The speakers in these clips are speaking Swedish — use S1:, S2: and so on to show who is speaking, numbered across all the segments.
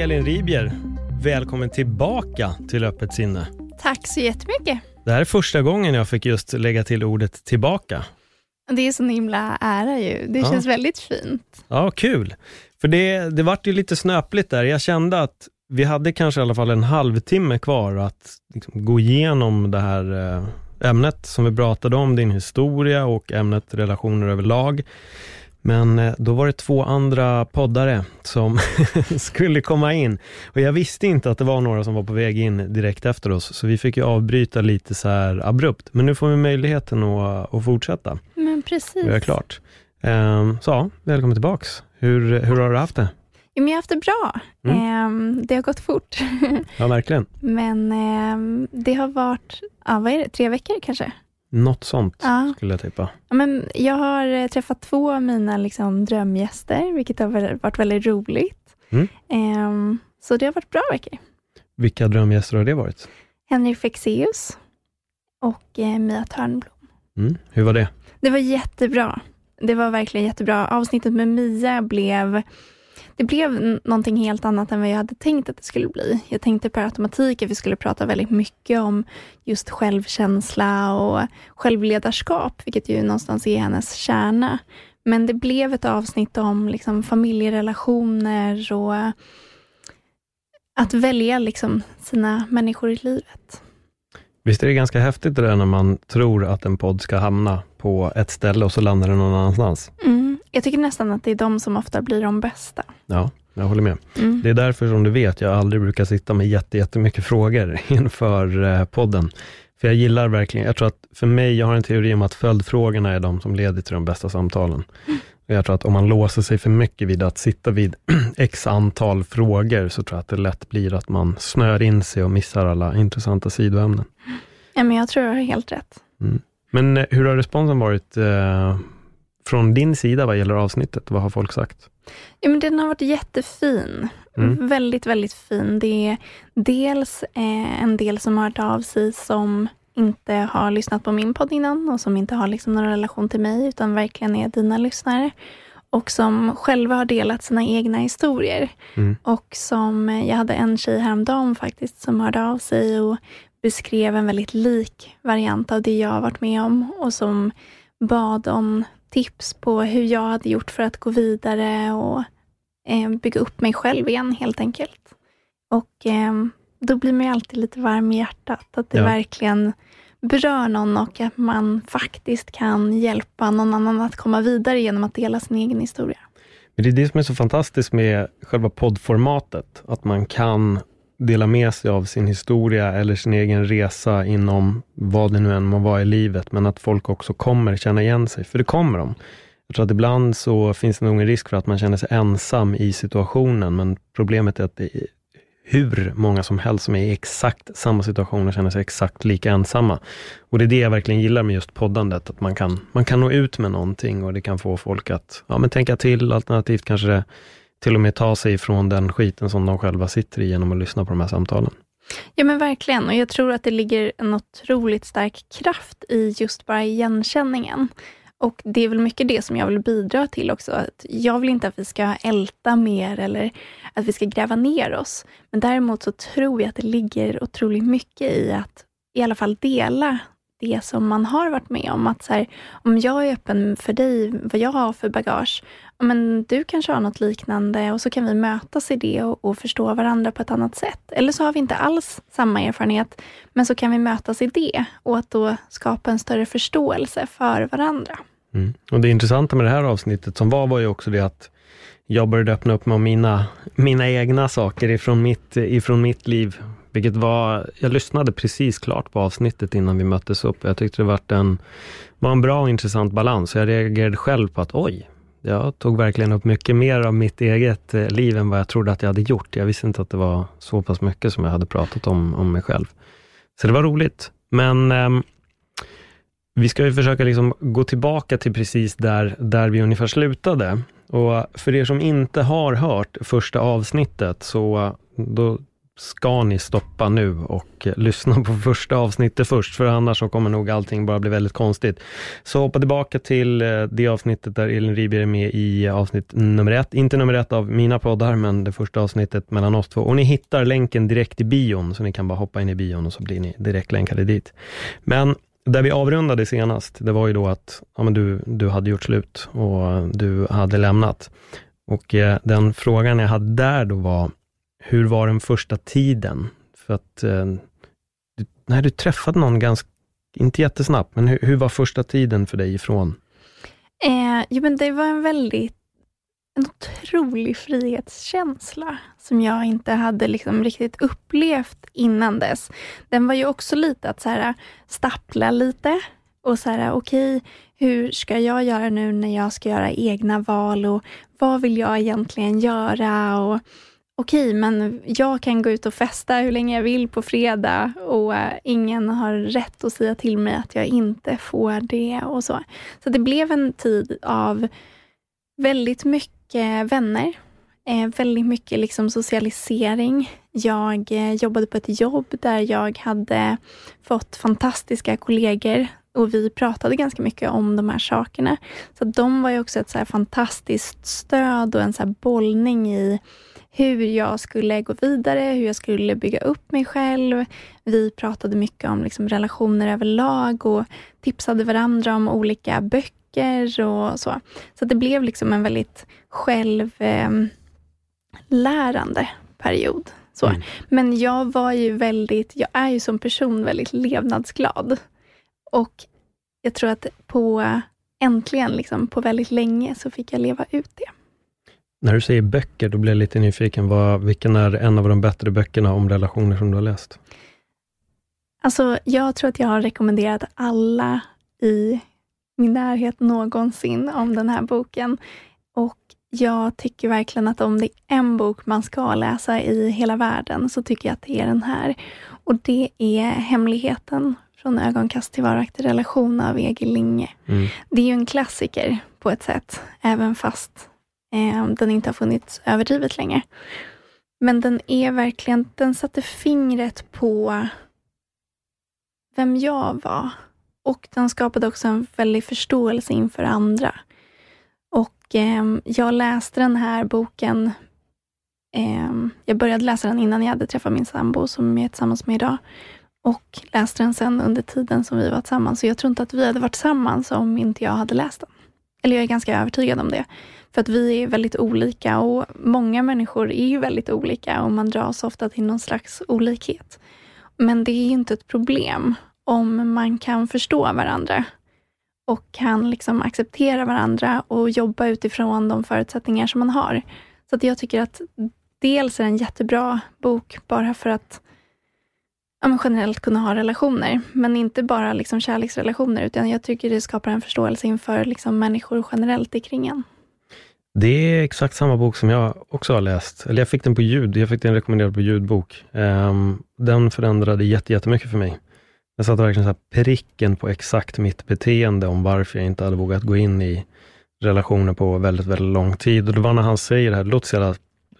S1: Elin Ribier, välkommen tillbaka till Öppet sinne.
S2: Tack så jättemycket.
S1: Det här är första gången jag fick just lägga till ordet tillbaka.
S2: Det är sån himla ära ju. Det
S1: Ja.
S2: känns väldigt fint.
S1: Ja, kul. För det, det vart ju lite snöpligt där. Jag kände att vi hade kanske i alla fall en halvtimme kvar att liksom, gå igenom det här eh, ämnet som vi pratade om, din historia och ämnet relationer överlag. Men eh, då var det två andra poddare som skulle komma in. Och jag visste inte att det var några som var på väg in direkt efter oss, så vi fick ju avbryta lite så här abrupt. Men nu får vi möjligheten att, att fortsätta
S2: Men precis.
S1: och göra klart. Ehm, så, ja, välkommen tillbaks. Hur, hur har du haft det?
S2: Jo, men jag har haft det bra.
S1: Mm.
S2: Ehm, det har gått fort.
S1: Ja, verkligen.
S2: men ehm, det har varit, ja, vad är det, tre veckor kanske?
S1: Något sånt
S2: Ja.
S1: skulle jag tippa.
S2: Ja, men jag har eh, träffat två av mina liksom, drömgäster, vilket har varit väldigt roligt.
S1: Mm.
S2: Ehm, så det har varit bra veckor.
S1: Vilka drömgäster har det varit?
S2: Henrik Fexeus och eh, Mia Törnblom.
S1: Mm. Hur var det?
S2: Det var jättebra. Det var verkligen jättebra. Avsnittet med Mia blev det blev någonting helt annat än vad jag hade tänkt att det skulle bli. Jag tänkte per automatik att vi skulle prata väldigt mycket om just självkänsla och självledarskap, vilket ju någonstans är hennes kärna. Men det blev ett avsnitt om liksom familjerelationer och att välja liksom sina människor i livet.
S1: Visst är det ganska häftigt det där när man tror att en podd ska hamna på ett ställe och så landar den någon annanstans.
S2: Mm. Jag tycker nästan att det är de som ofta blir de bästa.
S1: Ja, jag håller med.
S2: Mm.
S1: Det är därför som du vet, jag aldrig brukar sitta med jätte, jättemycket frågor inför eh, podden. För jag gillar verkligen, jag tror att för mig, jag har en teori om att följdfrågorna är de som leder till de bästa samtalen. Och jag tror att om man låser sig för mycket vid att sitta vid x antal frågor, så tror jag att det lätt blir att man snör in sig och missar alla intressanta sidoämnen.
S2: Ja, men jag tror jag har helt rätt.
S1: Men eh, hur har responsen varit eh, från din sida vad gäller avsnittet? Vad har folk sagt?
S2: Ja, men den har varit jättefin.
S1: Mm.
S2: Väldigt, väldigt fin. Det är dels eh, en del som har hört av sig som inte har lyssnat på min podd innan och som inte har liksom någon relation till mig, utan verkligen är dina lyssnare. Och som själva har delat sina egna historier.
S1: Mm.
S2: Och som, eh, jag hade en tjej häromdagen faktiskt som hörde av sig och beskrev en väldigt lik variant av det jag har varit med om och som bad om tips på hur jag hade gjort för att gå vidare och eh, bygga upp mig själv igen helt enkelt. Och eh, då blir man ju alltid lite varm i hjärtat, att det
S1: Ja.
S2: verkligen berör någon och att man faktiskt kan hjälpa någon annan att komma vidare genom att dela sin egen historia.
S1: Men det är det som är så fantastiskt med själva poddformatet, att man kan dela med sig av sin historia eller sin egen resa inom vad det nu än må vara i livet, men att folk också kommer känna igen sig, för det kommer de. Jag tror att ibland så finns det nog en risk för att man känner sig ensam i situationen, men problemet är att det är hur många som helst som är i exakt samma situation och känner sig exakt lika ensamma. Och det är det jag verkligen gillar med just poddandet, att man kan, man kan nå ut med någonting och det kan få folk att ja, men tänka till, alternativt kanske det till och med ta sig ifrån den skiten som de själva sitter i genom att lyssna på de här samtalen.
S2: Ja men verkligen, och jag tror att det ligger en otroligt stark kraft i just bara igenkänningen. Och det är väl mycket det som jag vill bidra till också. Att jag vill inte att vi ska älta mer eller att vi ska gräva ner oss. Men däremot så tror jag att det ligger otroligt mycket i att i alla fall dela det som man har varit med om. Att så här, om jag är öppen för dig, vad jag har för bagage, men du kanske har något liknande och så kan vi mötas i det och, och förstå varandra på ett annat sätt. Eller så har vi inte alls samma erfarenhet, men så kan vi mötas i det och att då skapa en större förståelse för varandra.
S1: Mm. Och Det intressanta med det här avsnittet som var, var ju också det att jag började öppna upp mig om mina, mina egna saker ifrån mitt, ifrån mitt liv vilket var, jag lyssnade precis klart på avsnittet innan vi möttes upp. Jag tyckte det var en, var en bra och intressant balans. Jag reagerade själv på att oj, jag tog verkligen upp mycket mer av mitt eget eh, liv än vad jag trodde att jag hade gjort. Jag visste inte att det var så pass mycket som jag hade pratat om, om mig själv. Så det var roligt. Men eh, vi ska ju försöka liksom gå tillbaka till precis där, där vi ungefär slutade. Och för er som inte har hört första avsnittet, så då ska ni stoppa nu och lyssna på första avsnittet först, för annars så kommer nog allting bara bli väldigt konstigt. Så hoppa tillbaka till eh, det avsnittet där Elin Riber är med i avsnitt nummer ett. Inte nummer ett av mina poddar, men det första avsnittet mellan oss två. Och ni hittar länken direkt i bion, så ni kan bara hoppa in i bion och så blir ni direkt länkade dit. Men där vi avrundade senast, det var ju då att ja, men du, du hade gjort slut och du hade lämnat. Och eh, den frågan jag hade där då var, hur var den första tiden? För att eh, du, nej, du träffade någon ganska, inte jättesnabbt, men hur, hur var första tiden för dig ifrån?
S2: Eh, jo, men det var en väldigt en otrolig frihetskänsla som jag inte hade liksom riktigt upplevt innan dess. Den var ju också lite att så här, stappla lite och så här, okej, okay, hur ska jag göra nu när jag ska göra egna val och vad vill jag egentligen göra? Och Okej, okay, men jag kan gå ut och festa hur länge jag vill på fredag och eh, ingen har rätt att säga till mig att jag inte får det och så. Så det blev en tid av väldigt mycket vänner, eh, väldigt mycket liksom socialisering. Jag eh, jobbade på ett jobb där jag hade fått fantastiska kollegor och vi pratade ganska mycket om de här sakerna. Så de var ju också ett så fantastiskt stöd och en så bollning i hur jag skulle gå vidare, hur jag skulle bygga upp mig själv. Vi pratade mycket om liksom relationer överlag och tipsade varandra om olika böcker och så. Så det blev liksom en väldigt självlärande ehm, period. Så. Mm. Men jag var ju väldigt, jag är ju som person väldigt levnadsglad. Och jag tror att på, äntligen, liksom, på väldigt länge, så fick jag leva ut det.
S1: När du säger böcker, då blir jag lite nyfiken. Vad, vilken är en av de bättre böckerna om relationer som du har läst?
S2: Alltså, jag tror att jag har rekommenderat alla i min närhet någonsin om den här boken. Och jag tycker verkligen att om det är en bok man ska läsa i hela världen, så tycker jag att det är den här. Och det är Hemligheten från ögonkast till varaktig relation av Egil Linge. Mm. Det är ju en klassiker på ett sätt, även fast eh, den inte har funnits överdrivet länge. Men den är verkligen, den satte fingret på vem jag var och den skapade också en väldig förståelse inför andra. Och eh, jag läste den här boken, eh, jag började läsa den innan jag hade träffat min sambo, som jag är tillsammans med idag. Och läste den sen under tiden som vi var tillsammans. Så jag tror inte att vi hade varit tillsammans om inte jag hade läst den. Eller jag är ganska övertygad om det. För att vi är väldigt olika och många människor är ju väldigt olika och man dras ofta till någon slags olikhet. Men det är ju inte ett problem om man kan förstå varandra och kan liksom acceptera varandra och jobba utifrån de förutsättningar som man har. Så att jag tycker att dels är det en jättebra bok bara för att ja, generellt kunna ha relationer, men inte bara liksom kärleksrelationer, utan jag tycker det skapar en förståelse inför liksom människor generellt kring en.
S1: Det är exakt samma bok som jag också har läst. Eller jag fick den på ljud. Jag fick den rekommenderad på ljudbok. Um, den förändrade jättemycket för mig. Jag satte verkligen så pricken på exakt mitt beteende om varför jag inte hade vågat gå in i relationer på väldigt, väldigt lång tid. Och det var när han säger det här, det låter så jävla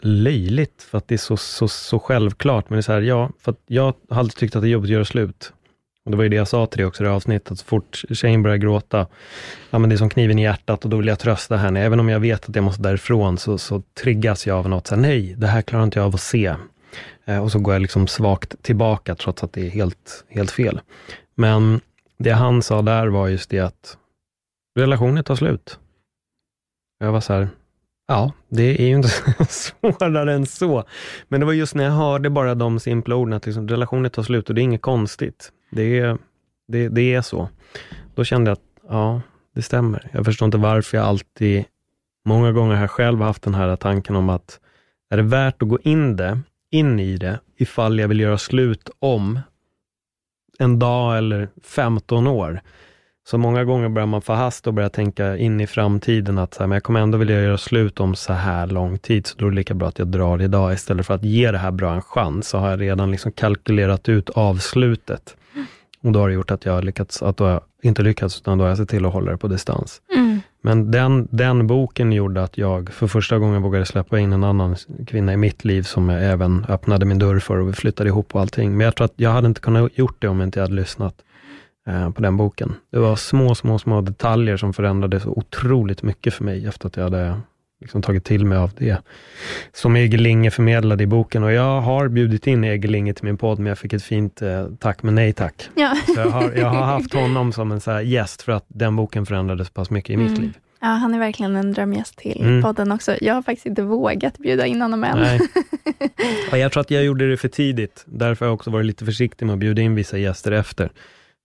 S1: löjligt, för att det är så, så, så självklart. Men det är så här, ja, för att jag har alltid tyckt att det är jobbigt att göra slut. Och det var ju det jag sa till dig också i det avsnittet, så fort tjejen börjar gråta, ja men det är som kniven i hjärtat och då vill jag trösta henne. Även om jag vet att jag måste därifrån, så, så triggas jag av något, så här, nej, det här klarar inte jag av att se. Eh, och så går jag liksom svagt tillbaka, trots att det är helt, helt fel. Men det han sa där var just det att relationen tar slut. Jag var så här, ja, det är ju inte svårare än så. Men det var just när jag hörde bara de simpla orden, att liksom, relationen tar slut och det är inget konstigt. Det är, det, det är så. Då kände jag att, ja, det stämmer. Jag förstår inte varför jag alltid, många gånger här själv, själv haft den här tanken om att, är det värt att gå in det, in i det ifall jag vill göra slut om en dag eller 15 år. Så många gånger börjar man få hast och börja tänka in i framtiden att så här, men jag kommer ändå vilja göra slut om så här lång tid, så då är det lika bra att jag drar idag istället för att ge det här bra en chans, så har jag redan liksom kalkylerat ut avslutet. Och då har det gjort att jag har lyckats, att då inte lyckats, utan då har jag sett till att hålla det på distans.
S2: Mm.
S1: Men den, den boken gjorde att jag för första gången vågade släppa in en annan kvinna i mitt liv, som jag även öppnade min dörr för och vi flyttade ihop och allting. Men jag tror att jag hade inte kunnat gjort det om jag inte hade lyssnat på den boken. Det var små, små, små detaljer som förändrade så otroligt mycket för mig, efter att jag hade liksom tagit till mig av det som Egil Linge förmedlade i boken. Och jag har bjudit in Egil Linge till min podd, men jag fick ett fint eh, tack, men nej tack.
S2: Ja.
S1: Så jag, har, jag har haft honom som en så gäst, för att den boken förändrade så pass mycket i mitt
S2: Mm.
S1: liv.
S2: ja, han är verkligen en drömgäst till
S1: Mm.
S2: podden också. Jag har faktiskt inte vågat bjuda in honom än.
S1: Nej. Ja, jag tror att jag gjorde det för tidigt. Därför har jag också varit lite försiktig med att bjuda in vissa gäster efter.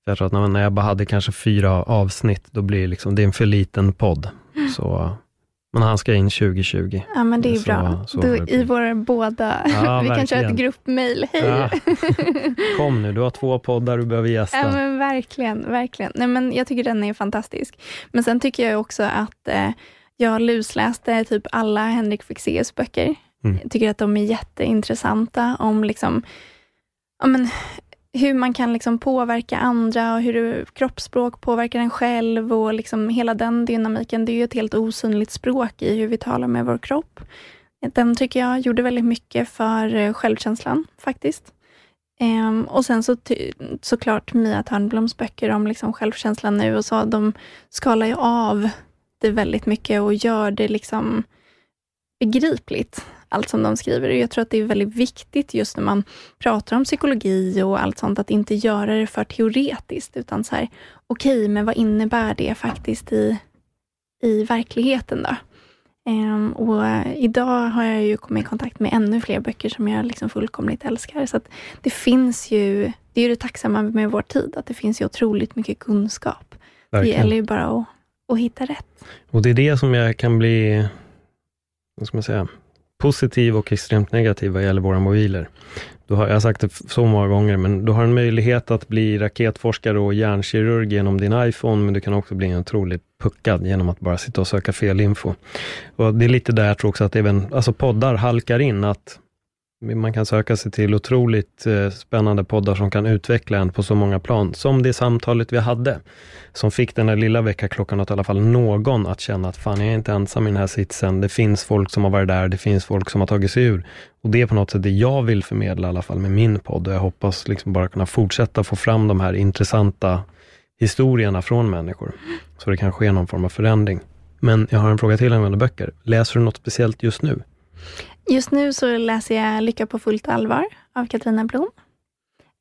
S1: Jag tror att när- jag bara hade kanske fyra avsnitt, då blir det, liksom, det är en för liten podd. Så, men han ska in 2020.
S2: Ja, men det är
S1: Så-
S2: bra.
S1: så
S2: du. I våra båda,
S1: Ja,
S2: vi kan köra
S1: verkligen.
S2: ett gruppmail. Hej!
S1: Ja. Kom nu, du har två poddar du behöver gästa.
S2: Ja, men verkligen, verkligen. Nej, men jag tycker den är fantastisk. Men sen tycker jag också att eh, jag lusläste typ alla Henrik Fexeus böcker.
S1: Mm.
S2: Jag tycker att de är jätteintressanta om liksom, ja, men, hur man kan liksom påverka andra och hur kroppsspråk påverkar en själv och liksom hela den dynamiken. Det är ju ett helt osynligt språk i hur vi talar med vår kropp. Den tycker jag gjorde väldigt mycket för eh, självkänslan faktiskt. Um, och sen så ty- såklart Mia Törnbloms böcker om liksom självkänslan nu och så, de skalar ju av det väldigt mycket och gör det liksom begripligt, allt som de skriver. Och jag tror att det är väldigt viktigt just när man pratar om psykologi och allt sånt, att inte göra det för teoretiskt, utan så här, okej, men vad innebär det faktiskt i, i verkligheten då? Ehm, och idag har jag ju kommit i kontakt med ännu fler böcker som jag liksom fullkomligt älskar. Så att det finns ju, det är ju det tacksamma med vår tid, att det finns ju otroligt mycket kunskap. Det
S1: Verkligen.
S2: gäller ju bara att, att hitta rätt.
S1: Och det är det som jag kan bli, vad ska man säga, positiv och extremt negativ vad gäller våra mobiler. Du har, jag har sagt det så många gånger, men du har en möjlighet att bli raketforskare och hjärnkirurg genom din iPhone, men du kan också bli en otroligt puckad genom att bara sitta och söka fel info. Och det är lite där jag tror också att även alltså poddar halkar in, att man kan söka sig till otroligt eh, spännande poddar som kan utveckla en på så många plan, som det samtalet vi hade, som fick den där lilla väckarklockan att i alla fall någon att känna att fan, jag är inte ensam i den här sitsen. Det finns folk som har varit där, det finns folk som har tagit sig ur. Och det är på något sätt det jag vill förmedla i alla fall med min podd och jag hoppas liksom bara kunna fortsätta få fram de här intressanta historierna från människor, så det kan ske någon form av förändring. Men jag har en fråga till angående böcker. Läser du något speciellt just nu?
S2: Just nu så läser jag Lycka på fullt allvar av Katarina Blom,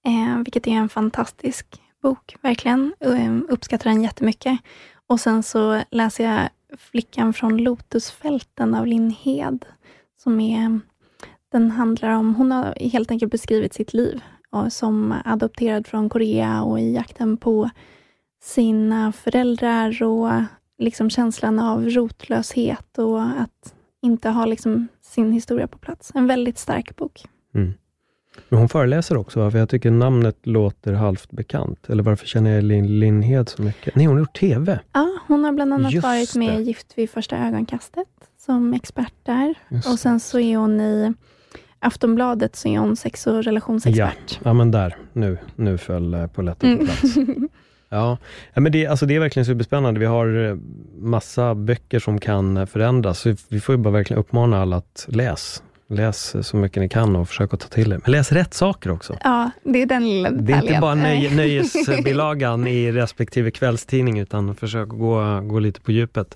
S2: eh, vilket är en fantastisk bok, verkligen. Eh, uppskattar den jättemycket. Och sen så läser jag Flickan från Lotusfälten av Linn Hed, som är, den handlar om, hon har helt enkelt beskrivit sitt liv som adopterad från Korea och i jakten på sina föräldrar och liksom känslan av rotlöshet och att inte ha liksom sin historia på plats. En väldigt stark bok.
S1: Mm. Men hon föreläser också, va? för jag tycker namnet låter halvt bekant. Eller varför känner jag Lin Lindhed så mycket? Nej, hon har gjort TV.
S2: Ja, hon har bland annat
S1: Just
S2: varit med i Gift vid första ögonkastet som expert där.
S1: Just
S2: Och sen så är hon i Aftonbladet så är hon sex och relationsexpert.
S1: Ja, men där. Nu, nu föll eh, polletten på
S2: Mm.
S1: plats. Ja, ja men det, alltså det är verkligen superspännande. Vi har eh, massa böcker som kan förändras. Så vi får ju bara verkligen uppmana alla att läs. Läs eh, så mycket ni kan och försök att ta till det. Men läs rätt saker också.
S2: Ja, det är den lilla
S1: Det är inte bara nöj, nöjesbilagan i respektive kvällstidning, utan försök att gå, gå lite på djupet.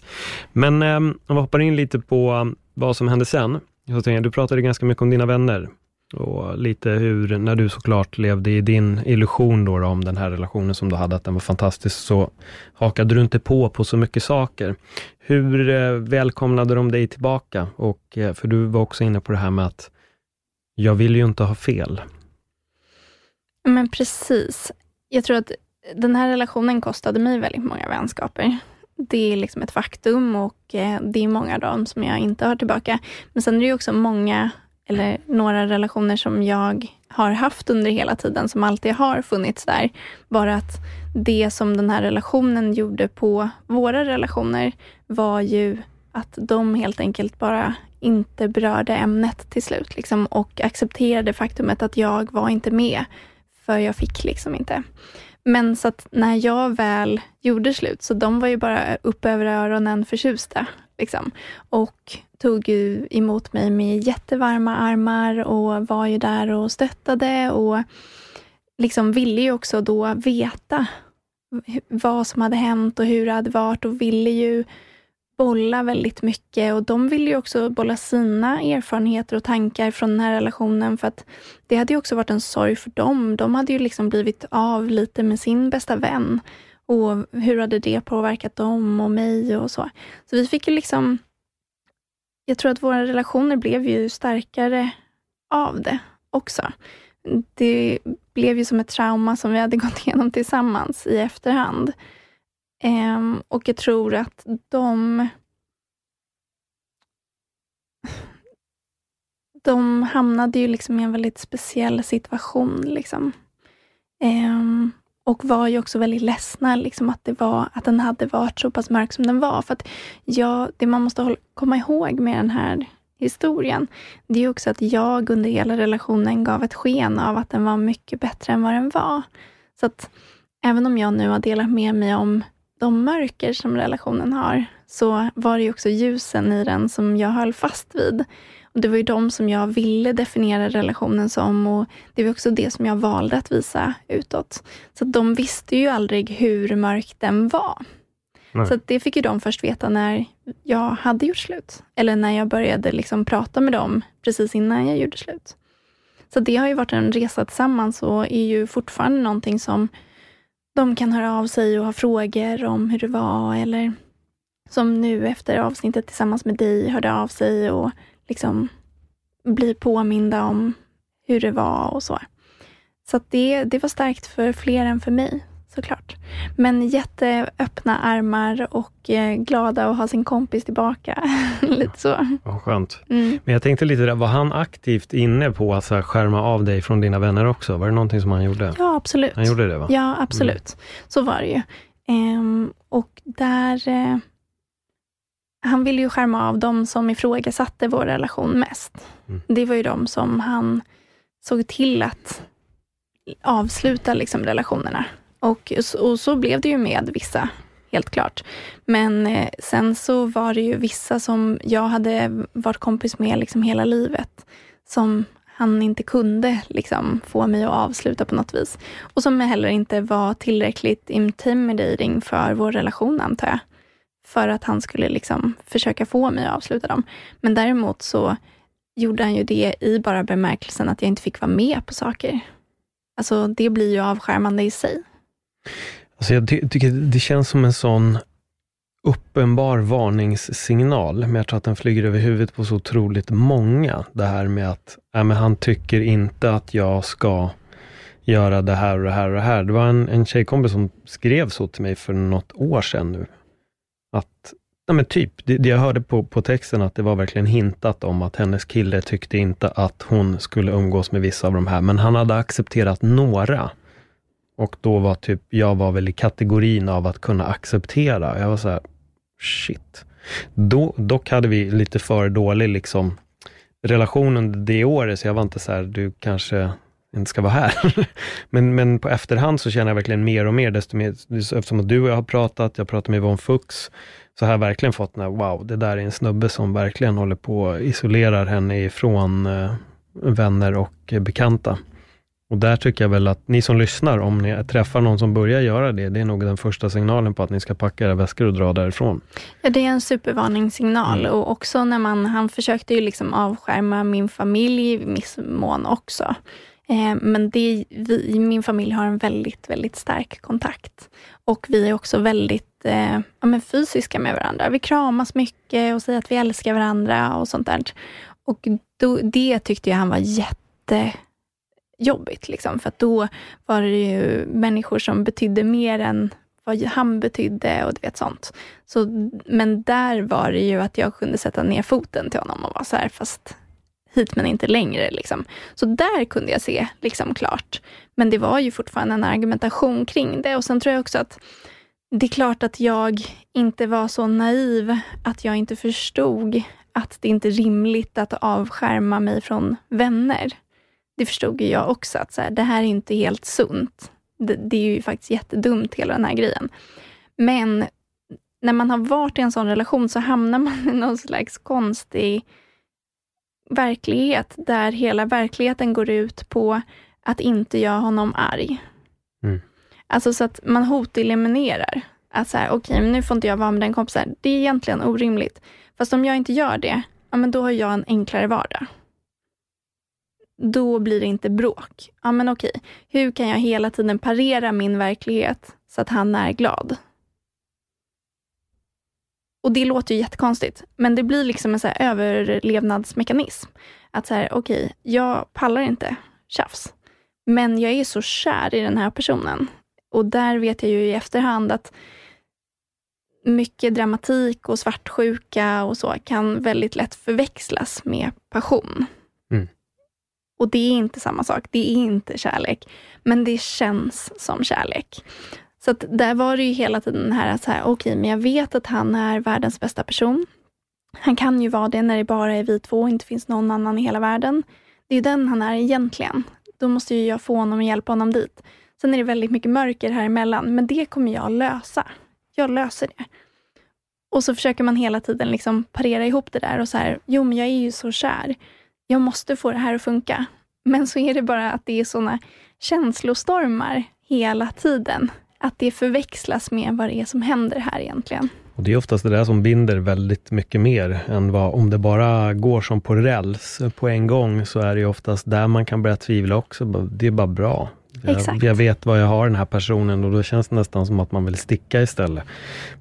S1: Men eh, om vi hoppar in lite på vad som hände sen. Så tänkte jag, du pratade ganska mycket om dina vänner och lite hur, när du såklart levde i din illusion då, då om den här relationen som du hade, att den var fantastisk, så hakade du inte på på så mycket saker. Hur eh, välkomnade de dig tillbaka? Och, eh, för du var också inne på det här med att jag vill ju inte ha fel.
S2: Men precis. Jag tror att den här relationen kostade mig väldigt många vänskaper. Det är liksom ett faktum och eh, det är många av dem som jag inte har tillbaka. Men sen är det ju också många, eller några relationer som jag har haft under hela tiden, som alltid har funnits där. Bara att det som den här relationen gjorde på våra relationer var ju att de helt enkelt bara inte berörde ämnet till slut liksom, och accepterade faktumet att jag var inte med, för jag fick liksom inte. Men så att när jag väl gjorde slut, så de var ju bara upp över öronen förtjusta. Liksom. Och tog ju emot mig med jättevarma armar och var ju där och stöttade och liksom ville ju också då veta vad som hade hänt och hur det hade varit och ville ju bolla väldigt mycket och de ville ju också bolla sina erfarenheter och tankar från den här relationen för att det hade ju också varit en sorg för dem. De hade ju liksom blivit av lite med sin bästa vän och hur hade det påverkat dem och mig och så. Så vi fick ju liksom jag tror att våra relationer blev ju starkare av det också. Det blev ju som ett trauma som vi hade gått igenom tillsammans i efterhand. Um, och jag tror att de... De hamnade ju liksom i en väldigt speciell situation. Liksom. Um, och var ju också väldigt ledsna liksom att, det var, att den hade varit så pass mörk som den var. För att jag, det man måste hålla, komma ihåg med den här historien, det är också att jag under hela relationen gav ett sken av att den var mycket bättre än vad den var. Så att även om jag nu har delat med mig om de mörker som relationen har, så var det ju också ljusen i den som jag höll fast vid. Och Det var ju de som jag ville definiera relationen som och det var också det som jag valde att visa utåt. Så de visste ju aldrig hur mörk den var. Nej. Så det fick ju de först veta när jag hade gjort slut. Eller när jag började liksom prata med dem precis innan jag gjorde slut. Så det har ju varit en resa tillsammans och är ju fortfarande någonting som de kan höra av sig och ha frågor om hur det var eller som nu efter avsnittet tillsammans med dig hörde av sig och liksom blir påminda om hur det var och så. Så det, det var starkt för fler än för mig såklart. Men jätteöppna armar och eh, glada att ha sin kompis tillbaka. lite så.
S1: Vad skönt. Mm. Men jag tänkte lite där, var han aktivt inne på att så här, skärma av dig från dina vänner också? Var det någonting som han gjorde?
S2: Ja, absolut.
S1: Han gjorde det va?
S2: Ja, absolut. Mm. Så var det ju. Ehm, och där... Eh, han ville ju skärma av de som ifrågasatte vår relation mest. Mm. Det var ju de som han såg till att avsluta liksom relationerna. Och, och så blev det ju med vissa, helt klart. Men eh, sen så var det ju vissa som jag hade varit kompis med liksom hela livet, som han inte kunde liksom få mig att avsluta på något vis. Och som heller inte var tillräckligt intimidating för vår relation, antar jag för att han skulle liksom försöka få mig att avsluta dem. Men däremot så gjorde han ju det i bara bemärkelsen att jag inte fick vara med på saker. Alltså det blir ju avskärmande i sig.
S1: Alltså jag ty tycker det känns som en sån uppenbar varningssignal, men jag tror att den flyger över huvudet på så otroligt många. Det här med att äh, men han tycker inte att jag ska göra det här och det här och det här. Det var en, en tjejkompis som skrev så till mig för något år sedan nu. Att, ja men typ, det, det jag hörde på, på texten, att det var verkligen hintat om att hennes kille tyckte inte att hon skulle umgås med vissa av de här, men han hade accepterat några. Och då var typ, jag var väl i kategorin av att kunna acceptera. Jag var så här, shit. Då, dock hade vi lite för dålig liksom, relation under det året, så jag var inte så här, du kanske inte ska vara här. men, men på efterhand så känner jag verkligen mer och mer, desto mer, eftersom du och jag har pratat, jag pratar med Yvonne Fuchs, så har jag verkligen fått den här, wow, det där är en snubbe som verkligen håller på att isolerar henne ifrån eh, vänner och bekanta. Och där tycker jag väl att ni som lyssnar, om ni träffar någon som börjar göra det, det är nog den första signalen på att ni ska packa era väskor och dra därifrån.
S2: Ja, det är en supervarningssignal mm. och också när man, han försökte ju liksom avskärma min familj i viss mån också. Eh, men det, vi, min familj har en väldigt, väldigt stark kontakt. Och vi är också väldigt eh, ja, men fysiska med varandra. Vi kramas mycket och säger att vi älskar varandra och sånt där. Och då, det tyckte jag han var jättejobbigt. Liksom, för då var det ju människor som betydde mer än vad han betydde och du vet sånt. Så, men där var det ju att jag kunde sätta ner foten till honom och vara så här, fast hit men inte längre. Liksom. Så där kunde jag se liksom klart. Men det var ju fortfarande en argumentation kring det. Och sen tror jag också att det är klart att jag inte var så naiv att jag inte förstod att det inte är rimligt att avskärma mig från vänner. Det förstod ju jag också, att så här, det här är inte helt sunt. Det, det, är ju faktiskt jättedumt, hela den här grejen. Men när man har varit i en sån relation så hamnar man i någon slags konstig verklighet, där hela verkligheten går ut på att inte göra honom arg. Mm. Alltså så att man hoteliminerar. Att så här, okej, okay, nu får inte jag vara med den kompisen. Det är egentligen orimligt. Fast om jag inte gör det, ja men då har jag en enklare vardag. Då blir det inte bråk. Ja men okej, hur kan jag hela tiden parera min verklighet så att han är glad? Och det låter ju jättekonstigt, men det blir liksom en så överlevnadsmekanism. Att så här, okej, okay, jag pallar inte tjafs, men jag är så kär i den här personen. Och där vet jag ju i efterhand att mycket dramatik och svartsjuka och så kan väldigt lätt förväxlas med passion. Mm. Och det är inte samma sak. Det är inte kärlek, men det känns som kärlek. Så att där var det ju hela tiden den här, så här okej, okay, men jag vet att han är världens bästa person. Han kan ju vara det när det bara är vi två och inte finns någon annan i hela världen. Det är ju den han är egentligen. Då måste ju jag få honom och hjälpa honom dit. Sen är det väldigt mycket mörker här emellan, men det kommer jag lösa. Jag löser det. Och så försöker man hela tiden liksom parera ihop det där och så här, jo men jag är ju så kär. Jag måste få det här att funka. Men så är det bara att det är såna känslostormar hela tiden att det förväxlas med vad det är som händer här egentligen.
S1: Och Det är oftast det där som binder väldigt mycket mer än vad, om det bara går som på räls på en gång, så är det oftast där man kan börja tvivla också. Det är bara bra. Jag, jag, vet vad jag har den här personen och då känns det nästan som att man vill sticka istället.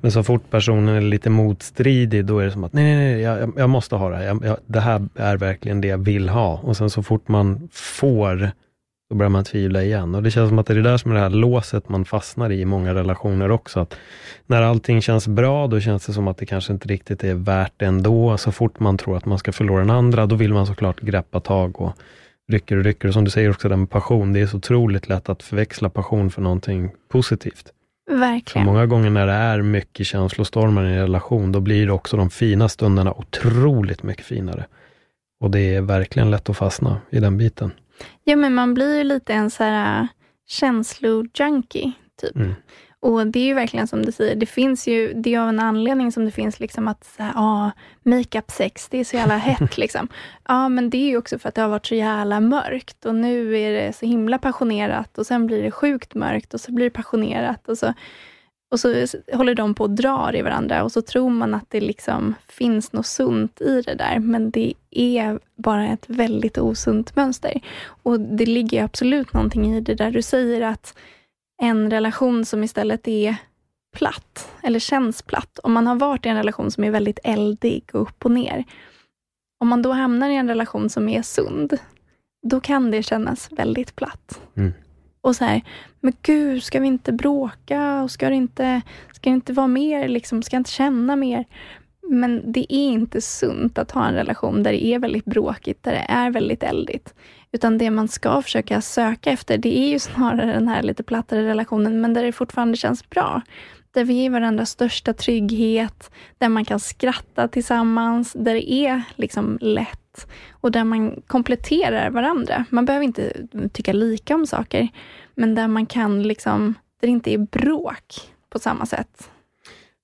S1: Men så fort personen är lite motstridig, då är det som att nej, nej, nej jag, jag måste ha det här. Jag, det här är verkligen det jag vill ha. Och sen så fort man får då börjar man tvivla igen. Och det känns som att det är där som är det här låset man fastnar i i många relationer också. Att när allting känns bra, då känns det som att det kanske inte riktigt är värt det ändå. Så fort man tror att man ska förlora den andra, då vill man såklart greppa tag och rycker och rycker. Och som du säger också, det med passion. Det är så otroligt lätt att förväxla passion för någonting positivt.
S2: Verkligen.
S1: Så många gånger när det är mycket känslostormar i en relation, då blir också de fina stunderna otroligt mycket finare. Och det är verkligen lätt att fastna i den biten.
S2: Ja, men man blir ju lite en så här äh, känslojunkie, typ. Mm. Och det är ju verkligen som du säger, det finns ju, det är av en anledning som det finns liksom att, så här, ah, makeup sex, det är så jävla hett liksom. Ja, men det är ju också för att det har varit så jävla mörkt och nu är det så himla passionerat och sen blir det sjukt mörkt och så blir det passionerat och så och så håller de på och drar i varandra och så tror man att det liksom finns något sunt i det där, men det är bara ett väldigt osunt mönster. Och det ligger absolut någonting i det där. Du säger att en relation som istället är platt, eller känns platt, om man har varit i en relation som är väldigt eldig och upp och ner, om man då hamnar i en relation som är sund, då kan det kännas väldigt platt. Mm. Och så här, men gud, ska vi inte bråka? Och ska det inte, ska det inte vara mer? Liksom, ska jag inte känna mer? Men det är inte sunt att ha en relation där det är väldigt bråkigt, där det är väldigt eldigt. Utan det man ska försöka söka efter, det är ju snarare den här lite plattare relationen, men där det fortfarande känns bra. Där vi ger varandra största trygghet, där man kan skratta tillsammans, där det är liksom lätt och där man kompletterar varandra. Man behöver inte tycka lika om saker, men där man kan liksom, där det inte är bråk på samma sätt.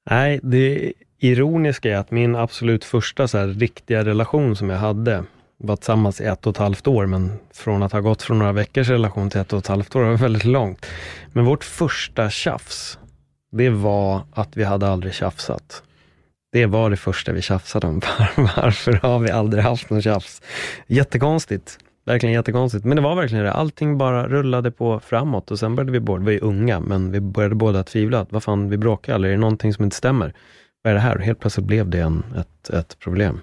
S1: Nej, det ironiska är att min absolut första så här, riktiga relation som jag hade, var tillsammans i ett och ett halvt år, men från att ha gått från några veckors relation till ett och ett halvt år var väldigt långt. Men vårt första tjafs, det var att vi hade aldrig tjafsat. Det var det första vi tjafsade om. Varför har vi aldrig haft någon tjafs? Jättekonstigt. Verkligen jättekonstigt. Men det var verkligen det. Allting bara rullade på framåt och sen började vi båda, vi var ju unga, men vi började båda tvivla. Vad fan, vi bråkar eller är det någonting som inte stämmer? Vad är det här? Och helt plötsligt blev det en, ett, ett problem.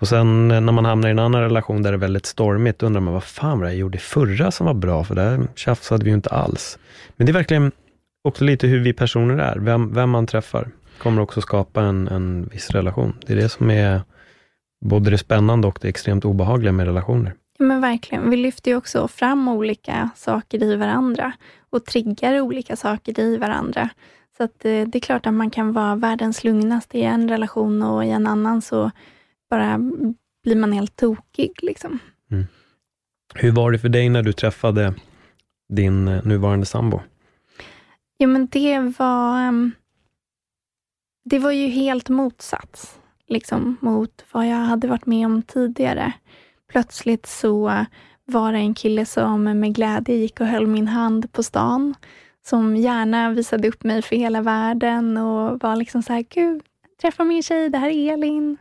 S1: Och sen eh, när man hamnar i en annan relation där det är väldigt stormigt, då undrar man vad fan var det jag gjorde förra som var bra? För där tjafsade vi ju inte alls. Men det är verkligen också lite hur vi personer är, vem, vem man träffar kommer också skapa en, en viss relation. Det är det som är både det spännande och det extremt obehagliga med relationer.
S2: Ja, men verkligen. Vi lyfter ju också fram olika saker i varandra och triggar olika saker i varandra. Så att, eh, det är klart att man kan vara världens lugnaste i en relation och i en annan så bara blir man helt tokig. Liksom.
S1: Mm. Hur var det för dig när du träffade din eh, nuvarande sambo?
S2: Jo, men det var, ehm, det var ju helt motsats liksom, mot vad jag hade varit med om tidigare. Plötsligt så var det en kille som med glädje gick och höll min hand på stan, som gärna visade upp mig för hela världen och var liksom så här, gud, träffa min tjej, det här är Elin.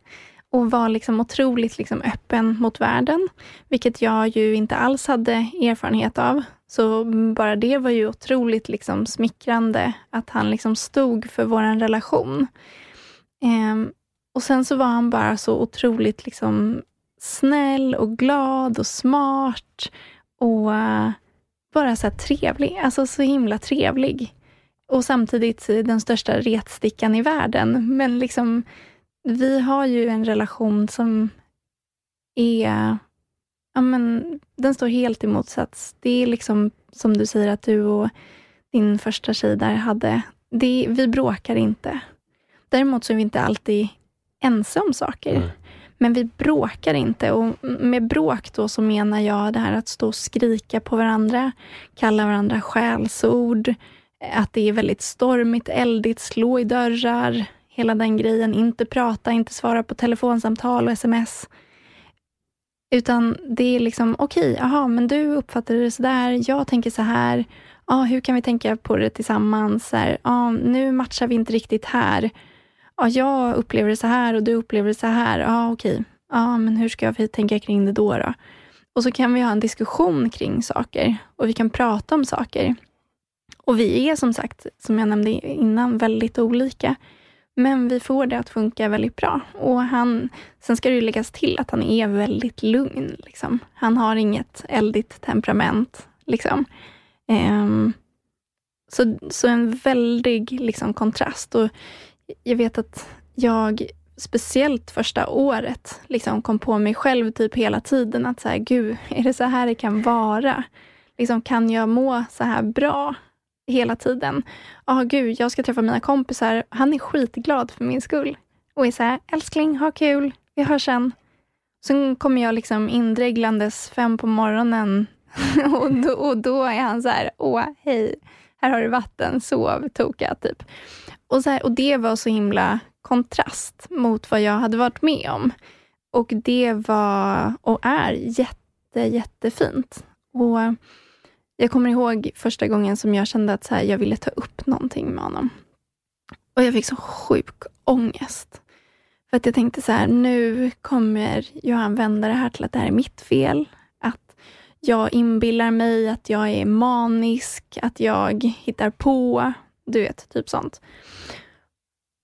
S2: Och var liksom otroligt liksom öppen mot världen, vilket jag ju inte alls hade erfarenhet av. Så bara det var ju otroligt liksom smickrande, att han liksom stod för vår relation. Eh, och sen så var han bara så otroligt liksom snäll och glad och smart och eh, bara så trevlig. Alltså så himla trevlig. Och samtidigt den största retstickan i världen. Men liksom, vi har ju en relation som är ja, men, den står helt i motsats. Det är liksom som du säger att du och din första tjej där hade. Det, vi bråkar inte. Däremot så är vi inte alltid ense om saker. Nej. Men vi bråkar inte och med bråk då så menar jag det här att stå och skrika på varandra, kalla varandra skällsord, att det är väldigt stormigt, eldigt, slå i dörrar, hela den grejen. Inte prata, inte svara på telefonsamtal och sms. Utan det är liksom, okej, okay, aha, men du uppfattar det sådär, jag tänker så här. Ah, hur kan vi tänka på det tillsammans? Så här, ah, nu matchar vi inte riktigt här ja, jag upplever det så här och du upplever det så här. Ja, okej. Ja, men hur ska vi tänka kring det då, då? Och så kan vi ha en diskussion kring saker och vi kan prata om saker. Och vi är som sagt, som jag nämnde innan, väldigt olika. Men vi får det att funka väldigt bra. Och han, sen ska det ju läggas till att han är väldigt lugn. Liksom. Han har inget eldigt temperament. Liksom. Um, så, så en väldig liksom, kontrast. Och jag vet att jag, speciellt första året, liksom kom på mig själv typ hela tiden att så här, gud, är det så här det kan vara? Liksom, kan jag må så här bra hela tiden? Ja, oh, gud, jag ska träffa mina kompisar. Han är skitglad för min skull och är så här, älskling, ha kul, vi hörs sen. Sen kommer jag liksom indreglandes fem på morgonen och, då, och då är han så här, åh, hej, här har du vatten, sov, toka, typ. Och, så här, och det var så himla kontrast mot vad jag hade varit med om. Och det var och är jätte, jättefint. Och jag kommer ihåg första gången som jag kände att så här, jag ville ta upp någonting med honom. Och jag fick så sjuk ångest. För att jag tänkte så här, nu kommer Johan vända det här till att det här är mitt fel. Att jag inbillar mig att jag är manisk, att jag hittar på, du vet, typ sånt.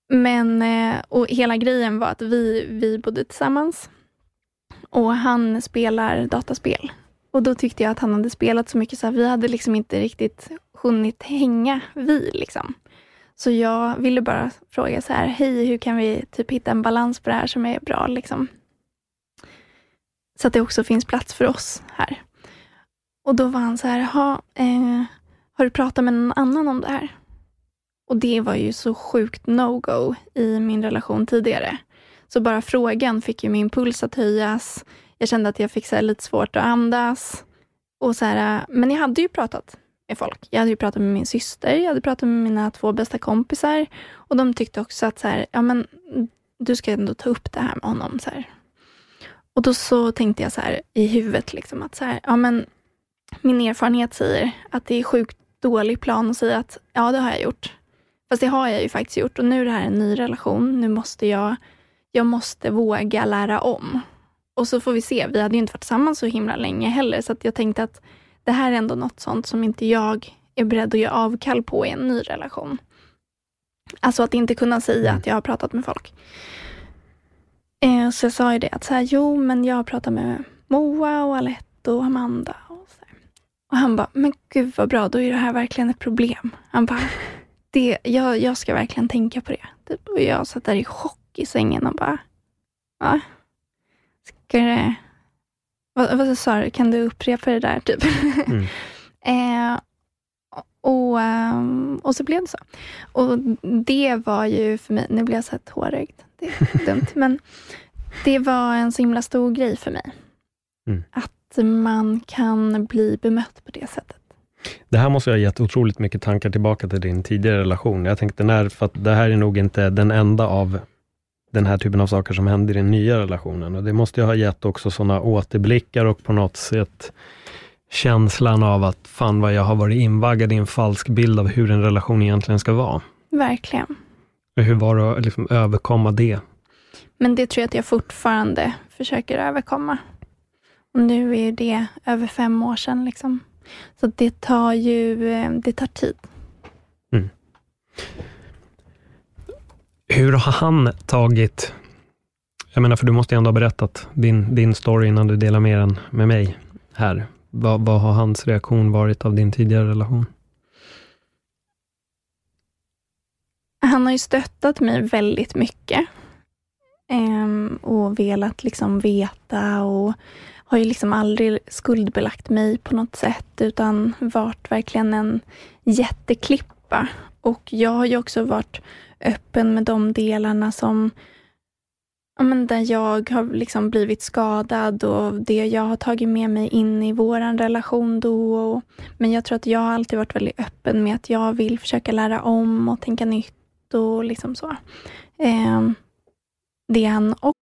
S2: Men, eh, och hela grejen var att vi, vi bodde tillsammans och han spelar dataspel. Och då tyckte jag att han hade spelat så mycket så här, vi hade liksom inte riktigt hunnit hänga vi. Liksom. Så jag ville bara fråga så här, hej, hur kan vi typ hitta en balans på det här som är bra? Liksom. Så att det också finns plats för oss här. Och då var han så här, eh, har du pratat med någon annan om det här? Och det var ju så sjukt no-go i min relation tidigare. Så bara frågan fick ju min puls att höjas. Jag kände att jag fick så lite svårt att andas. Och så här, men jag hade ju pratat med folk. Jag hade ju pratat med min syster, jag hade pratat med mina två bästa kompisar. Och de tyckte också att så här, ja, men, du ska ändå ta upp det här med honom. Så här. Och då så tänkte jag så här i huvudet, liksom, att så här, ja, men, min erfarenhet säger att det är sjukt dålig plan att säga att ja, det har jag gjort. Fast det har jag ju faktiskt gjort och nu är det här en ny relation. Nu måste jag, jag måste våga lära om. Och så får vi se. Vi hade ju inte varit tillsammans så himla länge heller, så jag tänkte att det här är ändå något sånt som inte jag är beredd att göra avkall på i en ny relation. Alltså att inte kunna säga mm. att jag har pratat med folk. Eh, så jag sa ju det att så här, jo, men jag har pratat med Moa och Alette och Amanda. Och, så här. och han bara, men gud vad bra, då är det här verkligen ett problem. Han bara, det, jag, jag ska verkligen tänka på det. Typ. Och jag satt där i chock i sängen och bara, ja. Ska det... Vad, vad sa du? Kan du upprepa det där? Typ? Mm. eh, och, ehm, och så blev det så. Och det var ju för mig, nu blir jag så här tårögd, det är dumt, men det var en så himla stor grej för mig. Mm. Att man kan bli bemött på det sättet.
S1: Det här måste ha gett otroligt mycket tankar tillbaka till din tidigare relation. Jag tänkte, när, för att det här är nog inte den enda av den här typen av saker som händer i den nya relationen. Och Det måste ha gett också sådana återblickar och på något sätt känslan av att fan vad jag har varit invaggad i en falsk bild av hur en relation egentligen ska vara.
S2: Verkligen.
S1: Hur var det att liksom överkomma det?
S2: Men det tror jag att jag fortfarande försöker överkomma. Och nu är det över fem år sedan. Liksom. Så det tar ju eh, det tar tid. Mm.
S1: Hur har han tagit, jag menar för du måste ju ändå ha berättat din, din story innan du delar med den med mig här. Vad, vad har hans reaktion varit av din tidigare relation?
S2: Han har ju stöttat mig väldigt mycket. Um, och velat liksom veta och har ju liksom aldrig skuldbelagt mig på något sätt, utan varit verkligen en jätteklippa. Och jag har ju också varit öppen med de delarna som ja, men där jag har liksom blivit skadad och det jag har tagit med mig in i vår relation då. Och, men jag tror att jag har alltid varit väldigt öppen med att jag vill försöka lära om och tänka nytt och liksom så. Eh, det han också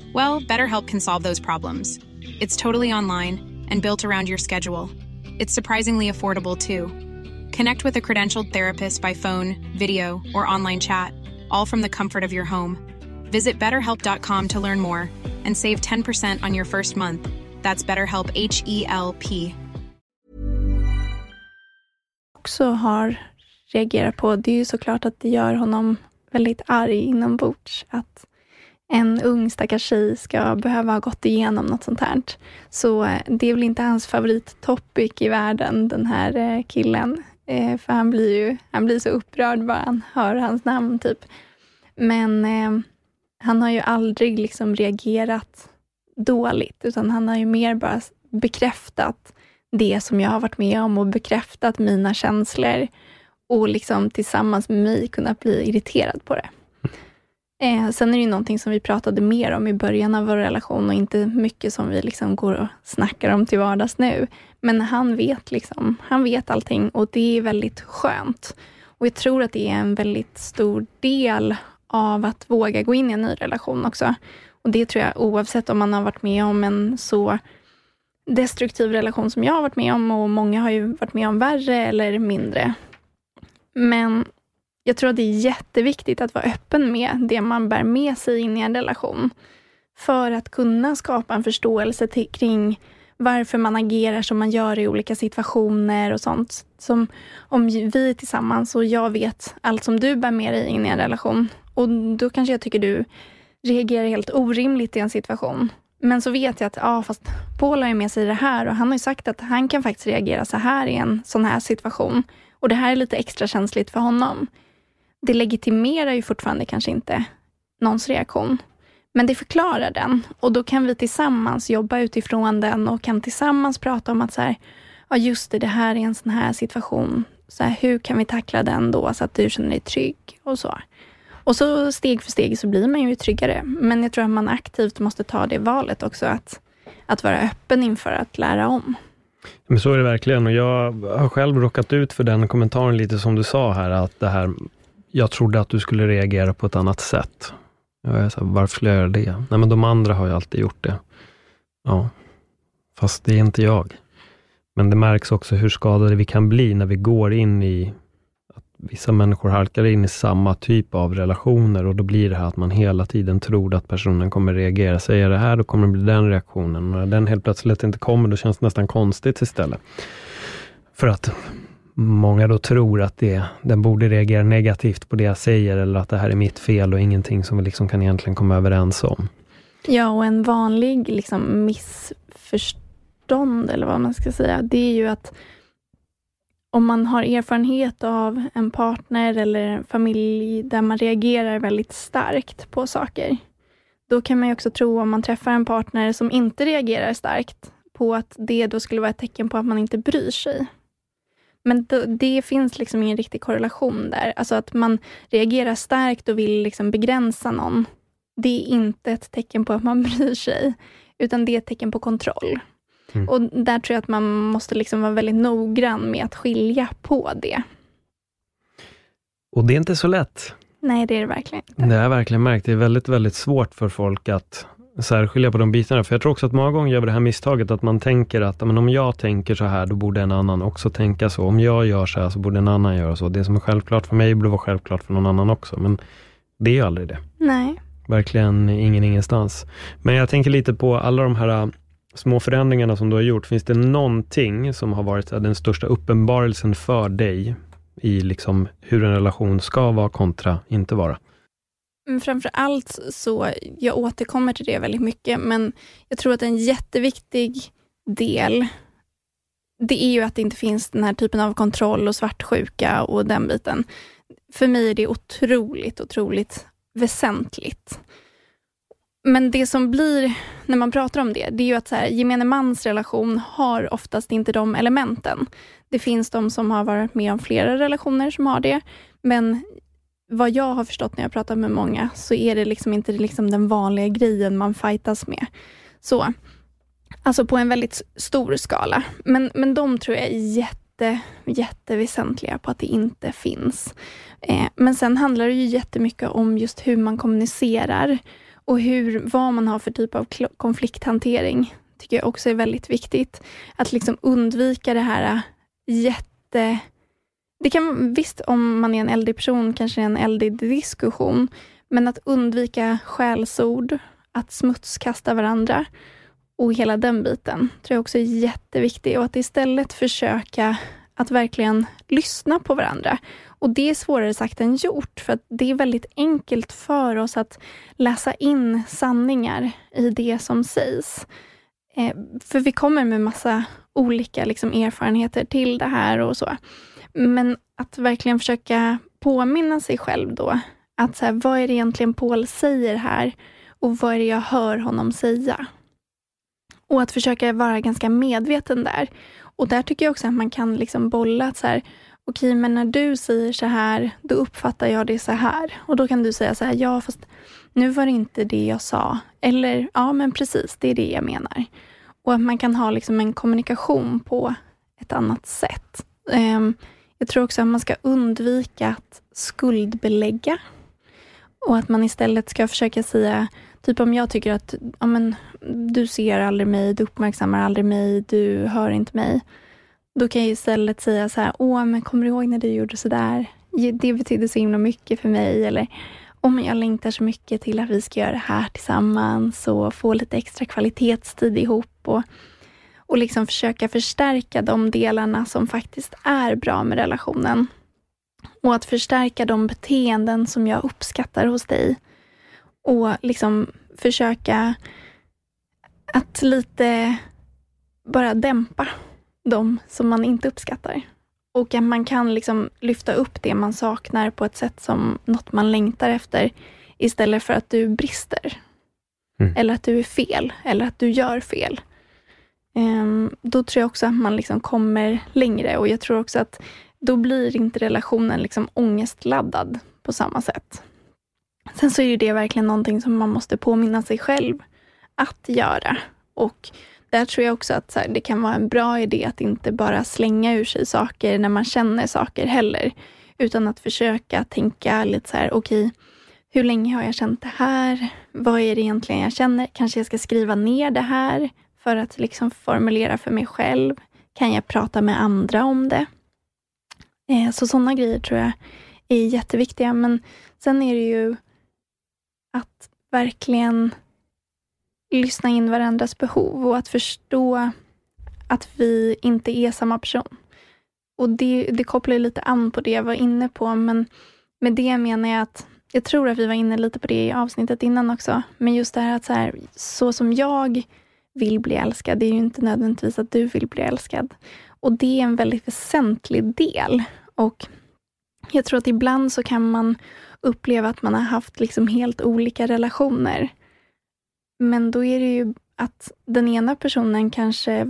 S3: Well, BetterHelp can solve those problems. It's totally online and built around your schedule. It's surprisingly affordable too. Connect with a credentialed therapist by phone, video, or online chat, all from the comfort of your home. Visit betterhelp.com to learn more and save 10% on your first month. That's BetterHelp H E L P.
S2: Också har reagerat på, det är ju såklart att det gör honom väldigt arg inombords. Att en ung stackars tjej ska behöva ha gått igenom något sånt här. Så eh, det är väl inte hans favorittopic i världen, den här eh, killen. Eh, för han blir ju han blir så upprörd bara han hör hans namn. typ. Men eh, han har ju aldrig liksom reagerat dåligt, utan han har ju mer bara bekräftat det som jag har varit med om och bekräftat mina känslor och liksom tillsammans med mig kunnat bli irriterad på det. Eh, sen är det ju någonting som vi pratade mer om i början av vår relation och inte mycket som vi liksom går och snackar om till vardags nu. Men han vet liksom, han vet allting och det är väldigt skönt. Och jag tror att det är en väldigt stor del av att våga gå in i en ny relation också. Och det tror jag oavsett om man har varit med om en så destruktiv relation som jag har varit med om och många har ju varit med om värre eller mindre. Men jag tror att det är jätteviktigt att vara öppen med det man bär med sig in i en relation. För att kunna skapa en förståelse till, kring varför man agerar som man gör i olika situationer och sånt. Som om vi är tillsammans och jag vet allt som du bär med dig in i en relation. Och då kanske jag tycker du reagerar helt orimligt i en situation. Men så vet jag att, ja fast Paul har ju med sig det här och han har ju sagt att han kan faktiskt reagera så här i en sån här situation. Och det här är lite extra känsligt för honom det legitimerar ju fortfarande kanske inte någons reaktion. Men det förklarar den och då kan vi tillsammans jobba utifrån den och kan tillsammans prata om att så här, ja just det, det här är en sån här situation. Så här, hur kan vi tackla den då så att du känner dig trygg och så. Och så steg för steg så blir man ju tryggare. Men jag tror att man aktivt måste ta det valet också, att, att vara öppen inför att lära om.
S1: Men så är det verkligen och jag har själv råkat ut för den kommentaren lite som du sa här, att det här jag trodde att du skulle reagera på ett annat sätt. Jag är så här, varför skulle jag göra det? Nej, men de andra har ju alltid gjort det. Ja, fast det är inte jag. Men det märks också hur skadade vi kan bli när vi går in i att vissa människor halkar in i samma typ av relationer och då blir det här att man hela tiden tror att personen kommer reagera. Säger jag det här, då kommer det bli den reaktionen. Och när den helt plötsligt inte kommer, då känns det nästan konstigt istället. För att många då tror att det, den borde reagera negativt på det jag säger, eller att det här är mitt fel och ingenting som vi liksom kan egentligen komma överens om.
S2: Ja, och en vanlig liksom, missförstånd, eller vad man ska säga, det är ju att om man har erfarenhet av en partner eller en familj där man reagerar väldigt starkt på saker, då kan man ju också tro om man träffar en partner som inte reagerar starkt på att det då skulle vara ett tecken på att man inte bryr sig. Men det, det finns liksom ingen riktig korrelation där. Alltså att man reagerar starkt och vill liksom begränsa någon. Det är inte ett tecken på att man bryr sig, utan det är ett tecken på kontroll. Mm. Och där tror jag att man måste liksom vara väldigt noggrann med att skilja på det.
S1: Och det är inte så lätt.
S2: Nej, det är det verkligen inte.
S1: Det har jag verkligen märkt. Det är väldigt, väldigt svårt för folk att särskilja på de bitarna. För jag tror också att många gånger gör vi det här misstaget att man tänker att men om jag tänker så här, då borde en annan också tänka så. Om jag gör så här, så borde en annan göra så. Det som är självklart för mig borde vara självklart för någon annan också. Men det är ju aldrig det.
S2: Nej.
S1: Verkligen ingen ingenstans. Men jag tänker lite på alla de här äh, små förändringarna som du har gjort. Finns det någonting som har varit den största uppenbarelsen för dig i liksom hur en relation ska vara kontra inte vara?
S2: Mm, framför allt så, jag återkommer till det väldigt mycket, men jag tror att en jätteviktig del, det är ju att det inte finns den här typen av kontroll och svartsjuka och den biten. För mig är det otroligt, otroligt väsentligt. Men det som blir, när man pratar om det, det är ju att så här, gemene mans relation har oftast inte de elementen. Det finns de som har varit med om flera relationer som har det, men vad jag har förstått när jag pratar med många, så är det liksom inte liksom den vanliga grejen man fightas med. Så, alltså på en väldigt stor skala. Men, men de tror jag är jätte, jätteväsentliga på att det inte finns. Eh, men sen handlar det ju jättemycket om just hur man kommunicerar och hur, vad man har för typ av konflikthantering. tycker jag också är väldigt viktigt. Att liksom undvika det här eh, jätte det kan visst, om man är en eldig person, kanske en eldig diskussion, men att undvika skällsord, att smutskasta varandra och hela den biten tror jag också är jätteviktig och att istället försöka att verkligen lyssna på varandra. Och det är svårare sagt än gjort, för att det är väldigt enkelt för oss att läsa in sanningar i det som sägs. Eh, för vi kommer med massa olika liksom, erfarenheter till det här och så. Men att verkligen försöka påminna sig själv då, att så här, vad är det egentligen Paul säger här och vad är det jag hör honom säga? Och att försöka vara ganska medveten där. Och där tycker jag också att man kan liksom bolla att så här, okej, okay, men när du säger så här, då uppfattar jag det så här. Och då kan du säga så här, ja, fast nu var det inte det jag sa. Eller, ja, men precis, det är det jag menar. Och att man kan ha liksom en kommunikation på ett annat sätt. Um, jag tror också att man ska undvika att skuldbelägga och att man istället ska försöka säga, typ om jag tycker att ja, men, du ser aldrig mig, du uppmärksammar aldrig mig, du hör inte mig. Då kan jag istället säga så här, åh, men kommer du ihåg när du gjorde så där? Det betydde så himla mycket för mig. Eller, om jag längtar så mycket till att vi ska göra det här tillsammans och få lite extra kvalitetstid ihop. Och, och liksom försöka förstärka de delarna som faktiskt är bra med relationen. Och att förstärka de beteenden som jag uppskattar hos dig. Och liksom försöka att lite bara dämpa de som man inte uppskattar. Och att man kan liksom lyfta upp det man saknar på ett sätt som något man längtar efter, istället för att du brister. Mm. Eller att du är fel, eller att du gör fel. Ehm, då tror jag också att man liksom kommer längre och jag tror också att då blir inte relationen liksom ångestladdad på samma sätt. Sen så är det verkligen någonting som man måste påminna sig själv att göra. Och där tror jag också att här, det kan vara en bra idé att inte bara slänga ur sig saker när man känner saker heller. Utan att försöka tänka lite så här, okej, okay, hur länge har jag känt det här? Vad är det egentligen jag känner? Kanske jag ska skriva ner det här? För att liksom formulera för mig själv. Kan jag prata med andra om det? Eh, så sådana grejer tror jag är jätteviktiga. Men sen är det ju att verkligen lyssna in varandras behov och att förstå att vi inte är samma person. Och det, det kopplar lite an på det jag var inne på, men med det menar jag att jag tror att vi var inne lite på det i avsnittet innan också, men just det här att så, här, så som jag vill bli älskad, det är ju inte nödvändigtvis att du vill bli älskad. Och det är en väldigt väsentlig del. Och jag tror att ibland så kan man uppleva att man har haft liksom helt olika relationer. Men då är det ju att den ena personen kanske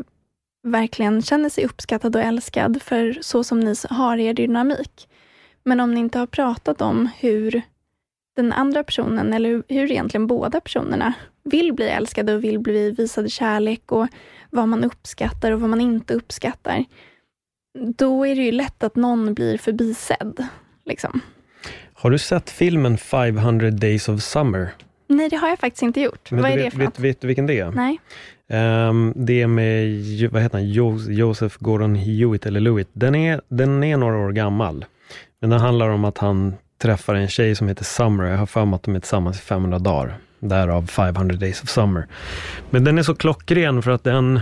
S2: verkligen känner sig uppskattad och älskad för så som ni har er dynamik. Men om ni inte har pratat om hur den andra personen, eller hur egentligen båda personerna, vill bli älskade och vill bli visade kärlek och vad man uppskattar och vad man inte uppskattar, då är det ju lätt att någon blir förbisedd. Liksom.
S1: Har du sett filmen 500 Days of Summer?
S2: Nej, det har jag faktiskt inte gjort.
S1: Men
S2: vad är
S1: vet,
S2: det för
S1: vet,
S2: något?
S1: vet du vilken det är?
S2: Nej.
S1: Um, det är med, vad heter han, jo, Joseph Gordon-Hewitt, eller Lewitt. Den är, den är några år gammal. Men den handlar om att han träffar en tjej som heter Summer. Jag har för mig att de är tillsammans i 500 dagar. Därav 500 Days of Summer. Men den är så klockren för att den,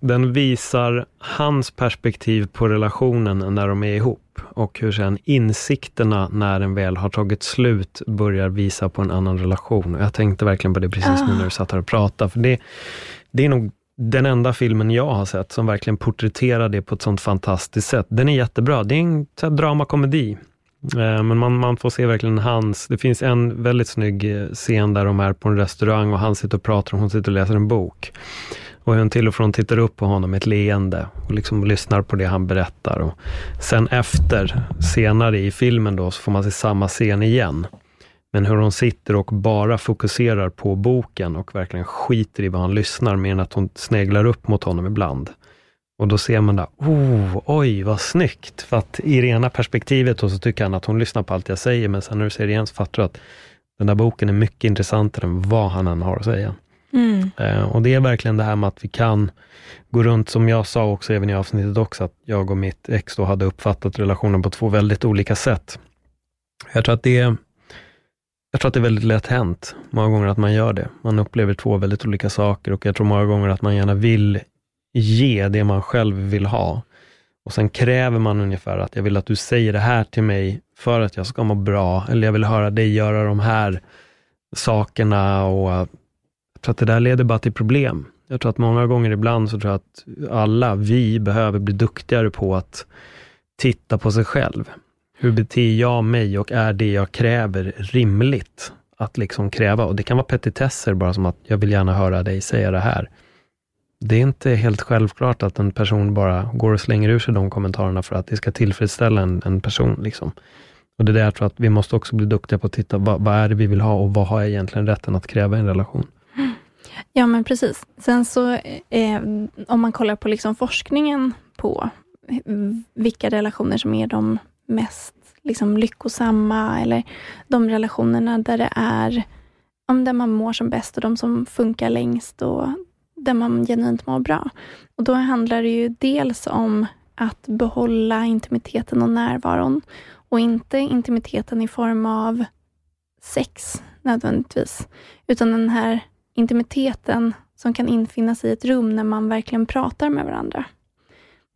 S1: den visar hans perspektiv på relationen när de är ihop. Och hur sen insikterna när den väl har tagit slut börjar visa på en annan relation. Och jag tänkte verkligen på det precis nu när du satt här och pratade. För det, det är nog den enda filmen jag har sett som verkligen porträtterar det på ett sånt fantastiskt sätt. Den är jättebra. Det är en dramakomedi. Eh, men man, man får se verkligen hans... Det finns en väldigt snygg eh, scen där de är på en restaurang och han sitter och pratar och hon sitter och läser en bok. Och hon till och från tittar upp på honom med ett leende och liksom lyssnar på det han berättar. Och sen efter, senare i filmen då, så får man se samma scen igen. Men hur hon sitter och bara fokuserar på boken och verkligen skiter i vad han lyssnar, mer än att hon sneglar upp mot honom ibland. Och då ser man där, oh, oj vad snyggt. För att i det ena perspektivet då så tycker han att hon lyssnar på allt jag säger, men sen när du ser det igen så fattar du att den där boken är mycket intressantare än vad han än har att säga.
S2: Mm.
S1: Eh, och det är verkligen det här med att vi kan gå runt, som jag sa också även i avsnittet också, att jag och mitt ex då hade uppfattat relationen på två väldigt olika sätt. Jag tror att det är jag tror att det är väldigt lätt hänt, många gånger att man gör det. Man upplever två väldigt olika saker och jag tror många gånger att man gärna vill ge det man själv vill ha. Och sen kräver man ungefär att jag vill att du säger det här till mig för att jag ska må bra, eller jag vill höra dig göra de här sakerna och eh, jag tror att det där leder bara till problem. Jag tror att många gånger ibland så tror jag att alla vi behöver bli duktigare på att titta på sig själv. Hur beter jag mig och är det jag kräver rimligt att liksom kräva? Och det kan vara petitesser, bara som att jag vill gärna höra dig säga det här. Det är inte helt självklart att en person bara går och slänger ur sig de kommentarerna för att det ska tillfredsställa en, en person. Liksom. Och det är där jag tror att vi måste också bli duktiga på att titta, vad, vad är det vi vill ha och vad har jag egentligen rätten att kräva i en relation? Mm.
S2: Ja, men precis. Sen så, eh, om man kollar på liksom forskningen på vilka relationer som är de mest liksom, lyckosamma, eller de relationerna där det är, om där man mår som bäst och de som funkar längst och där man genuint mår bra. Och då handlar det ju dels om att behålla intimiteten och närvaron och inte intimiteten i form av sex nödvändigtvis, utan den här intimiteten som kan infinna sig i ett rum när man verkligen pratar med varandra.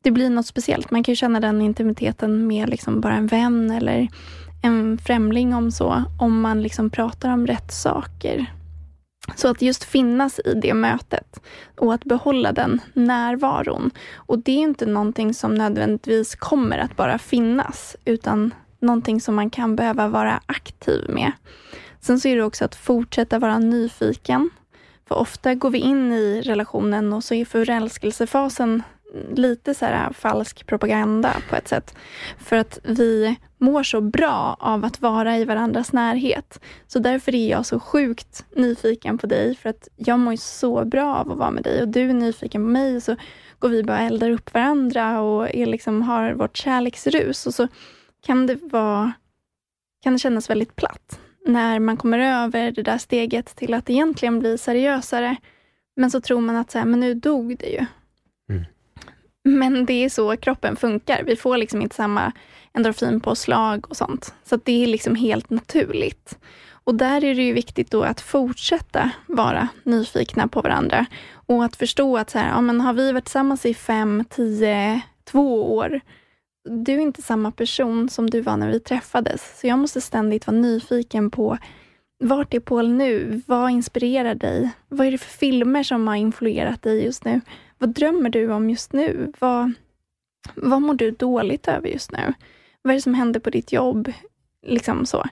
S2: Det blir något speciellt. Man kan känna den intimiteten med liksom bara en vän eller en främling om så, om man liksom pratar om rätt saker. Så att just finnas i det mötet och att behålla den närvaron. Och det är inte någonting som nödvändigtvis kommer att bara finnas, utan någonting som man kan behöva vara aktiv med. Sen så är det också att fortsätta vara nyfiken. För ofta går vi in i relationen och så är förälskelsefasen lite så här falsk propaganda på ett sätt. För att vi mår så bra av att vara i varandras närhet. Så därför är jag så sjukt nyfiken på dig, för att jag mår så bra av att vara med dig och du är nyfiken på mig. Så går vi bara och eldar upp varandra och är liksom, har vårt kärleksrus. Och så kan det, vara, kan det kännas väldigt platt när man kommer över det där steget till att egentligen bli seriösare. Men så tror man att så här, men nu dog det ju. Men det är så kroppen funkar. Vi får liksom inte samma endorfinpåslag och sånt. Så det är liksom helt naturligt. Och där är det ju viktigt då att fortsätta vara nyfikna på varandra och att förstå att så här, ja, men har vi varit tillsammans i fem, tio, två år, du är inte samma person som du var när vi träffades. Så jag måste ständigt vara nyfiken på vart är Paul nu? Vad inspirerar dig? Vad är det för filmer som har influerat dig just nu? Vad drömmer du om just nu? Vad, vad mår du dåligt över just nu? Vad är det som händer på ditt jobb? Liksom så.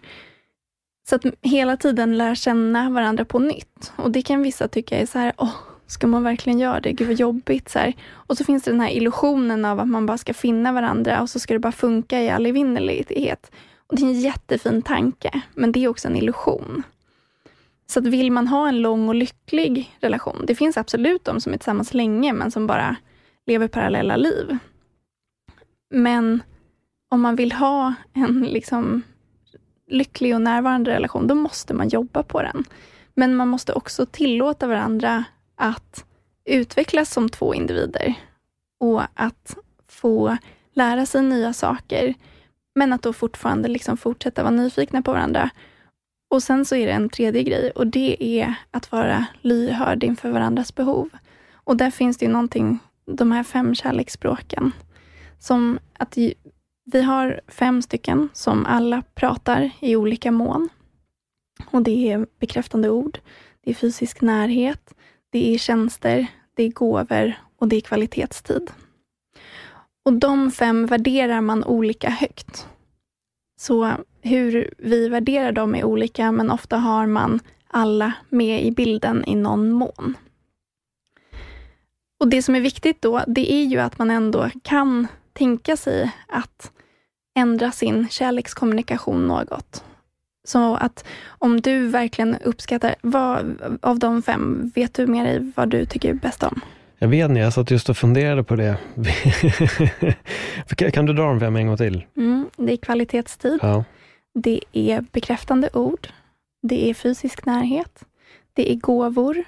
S2: Så att hela tiden lära känna varandra på nytt. Och det kan vissa tycka är så här, åh, ska man verkligen göra det? Gud vad jobbigt. Så här. Och så finns det den här illusionen av att man bara ska finna varandra och så ska det bara funka i all evinnerlighet. Och det är en jättefin tanke, men det är också en illusion. Så att vill man ha en lång och lycklig relation, det finns absolut de som är tillsammans länge, men som bara lever parallella liv. Men om man vill ha en liksom lycklig och närvarande relation, då måste man jobba på den. Men man måste också tillåta varandra att utvecklas som två individer och att få lära sig nya saker, men att då fortfarande liksom fortsätta vara nyfikna på varandra. Och sen så är det en tredje grej och det är att vara lyhörd inför varandras behov. Och där finns det ju någonting, de här fem kärleksspråken, som att vi har fem stycken som alla pratar i olika mån. Och det är bekräftande ord, det är fysisk närhet, det är tjänster, det är gåvor och det är kvalitetstid. Och de fem värderar man olika högt. Så hur vi värderar dem är olika, men ofta har man alla med i bilden i någon mån. Och Det som är viktigt då, det är ju att man ändå kan tänka sig att ändra sin kärlekskommunikation något. Så att om du verkligen uppskattar, vad av de fem, vet du med dig vad du tycker bäst om?
S1: Jag vet inte, jag satt just och funderade på det. kan du dra dem fem en gång till?
S2: Mm, det är kvalitetstid. Ja. Det är bekräftande ord. Det är fysisk närhet. Det är gåvor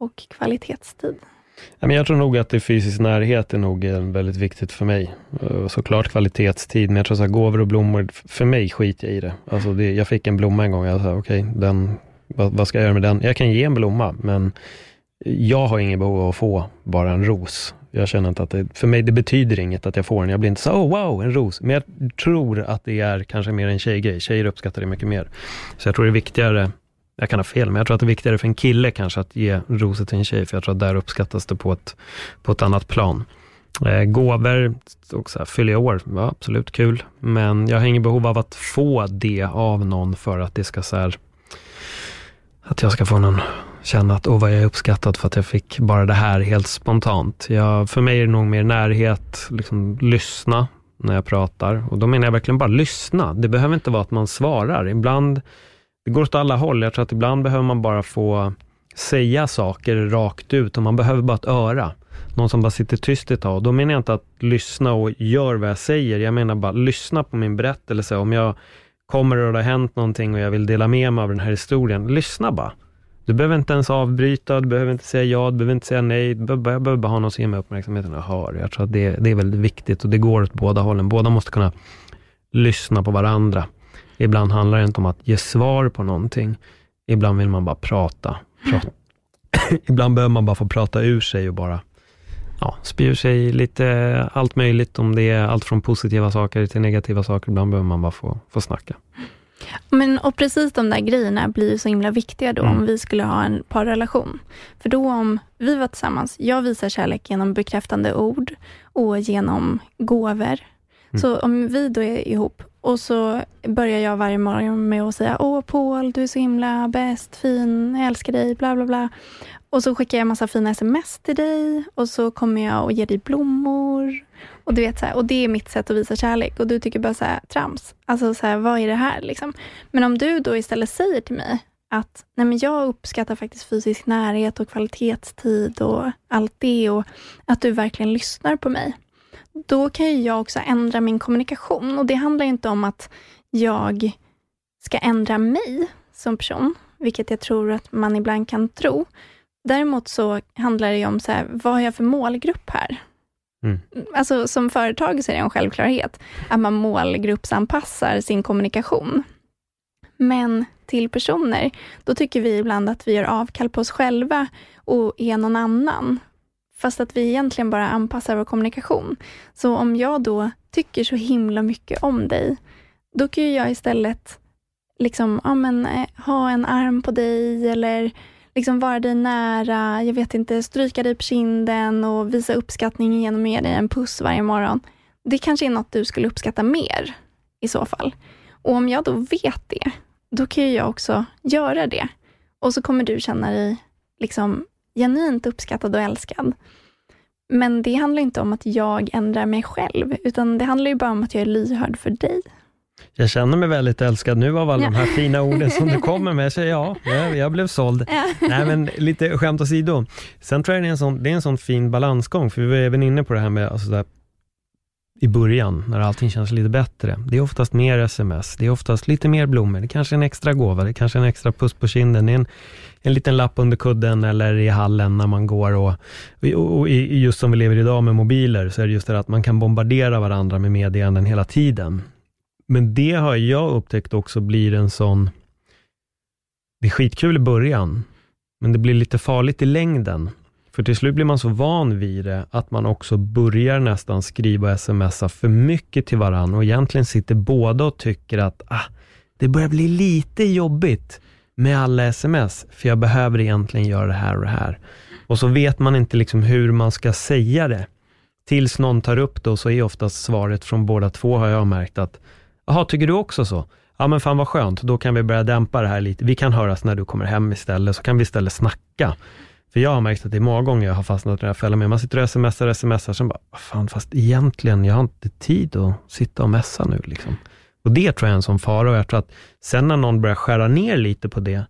S2: och kvalitetstid.
S1: Jag tror nog att det fysisk närhet är nog väldigt viktigt för mig. Såklart kvalitetstid, men jag tror att gåvor och blommor, för mig skiter jag i det. Alltså det, jag fick en blomma en gång, jag sa okej, okay, vad, vad, ska jag göra med den? Jag kan ge en blomma, men jag har inget behov av att få bara en ros. Jag känner inte att det, för mig det betyder inget att jag får den. Jag blir inte så, oh wow, en ros. Men jag tror att det är kanske mer en tjejgrej. Tjejer uppskattar det mycket mer. Så jag tror det är viktigare jag kan ha fel, men jag tror att det är viktigare för en kille kanske att ge rosor till en tjej, för jag tror att där uppskattas det på ett, på ett annat plan. Eh, gåvor, också fyller år, ja, absolut kul, men jag har inget behov av att få det av någon för att det ska så här, att jag ska få någon känna att åh vad jag är uppskattad för att jag fick bara det här helt spontant. Jag, för mig är det nog mer närhet, liksom lyssna när jag pratar och då menar jag verkligen bara lyssna. Det behöver inte vara att man svarar. Ibland det går åt alla håll. Jag tror att ibland behöver man bara få säga saker rakt ut och man behöver bara ett öra. Någon som bara sitter tyst ett tag. Då menar jag inte att lyssna och gör vad jag säger. Jag menar bara lyssna på min berättelse. Om jag kommer och det har hänt någonting och jag vill dela med mig av den här historien, lyssna bara. Du behöver inte ens avbryta, du behöver inte säga ja, du behöver inte säga nej. Du behöver, jag behöver bara ha någon som ger mig uppmärksamheten och hör. Jag tror att det, det är väldigt viktigt och det går åt båda hållen. Båda måste kunna lyssna på varandra. Ibland handlar det inte om att ge svar på någonting. Ibland vill man bara prata. prata. Ibland behöver man bara få prata ur sig och bara ja, spy ur sig lite allt möjligt, om det är allt från positiva saker till negativa saker. Ibland behöver man bara få, få snacka.
S2: Men, och precis de där grejerna blir så himla viktiga då, mm. om vi skulle ha en parrelation. För då om vi var tillsammans, jag visar kärlek genom bekräftande ord och genom gåvor. Mm. Så om vi då är ihop och så börjar jag varje morgon med att säga Åh Paul, du är så himla bäst, fin, jag älskar dig, bla bla bla. Och så skickar jag massa fina sms till dig och så kommer jag och ger dig blommor. Och du vet så här, och det är mitt sätt att visa kärlek och du tycker bara så här, trams. Alltså så här, vad är det här liksom? Men om du då istället säger till mig att nej men jag uppskattar faktiskt fysisk närhet och kvalitetstid och allt det och att du verkligen lyssnar på mig då kan ju jag också ändra min kommunikation. Och det handlar inte om att jag ska ändra mig som person, vilket jag tror att man ibland kan tro. Däremot så handlar det om så här, vad har jag för målgrupp här? Mm. Alltså som företag så är det en självklarhet att man målgruppsanpassar sin kommunikation. Men till personer, då tycker vi ibland att vi gör avkall på oss själva och är någon annan. Fast att vi egentligen bara anpassar vår kommunikation. Så om jag då tycker så himla mycket om dig, då kan jag istället liksom, ja, men, eh, ha en arm på dig eller liksom vara dig nära, jag vet inte, stryka dig på kinden och visa uppskattning genom att ge dig en puss varje morgon. Det kanske är något du skulle uppskatta mer i så fall. Och om jag då vet det, då kan jag också göra det. Och så kommer du känna dig liksom genuint uppskattad och älskad. Men det handlar inte om att jag ändrar mig själv, utan det handlar ju bara om att jag är lyhörd för dig.
S1: Jag känner mig väldigt älskad nu av alla ja. de här fina orden som du kommer med. Jag säger ja, jag, blev såld. Ja. Nej, men lite skämt åsido. Sen tror jag det är en sån, det är en sån fin balansgång, för vi var även inne på det här med alltså där, i början, när allting känns lite bättre. Det är oftast mer sms, det är oftast lite mer blommor, det kanske är en extra gåva, det kanske är en extra puss på kinden, det är en, en liten lapp under kudden eller i hallen när man går. Och, och, och just som vi lever idag med mobiler, så är det just det att man kan bombardera varandra med meddelanden hela tiden. Men det har jag upptäckt också blir en sån, det är skitkul i början, men det blir lite farligt i längden. För till slut blir man så van vid det, att man också börjar nästan skriva och smsa för mycket till varandra och egentligen sitter båda och tycker att ah, det börjar bli lite jobbigt med alla sms, för jag behöver egentligen göra det här och det här. Och så vet man inte liksom hur man ska säga det. Tills någon tar upp det och så är oftast svaret från båda två, har jag märkt, att Jaha, tycker du också så? Ja men fan vad skönt, då kan vi börja dämpa det här lite. Vi kan höras när du kommer hem istället, så kan vi istället snacka. För jag har märkt att det är många gånger jag har fastnat i den här fällan med, man sitter och smsar och smsar, sen bara, fan fast egentligen, jag har inte tid att sitta och messa nu liksom. Och det tror jag är en sån fara och jag tror att sen när någon börjar skära ner lite på det,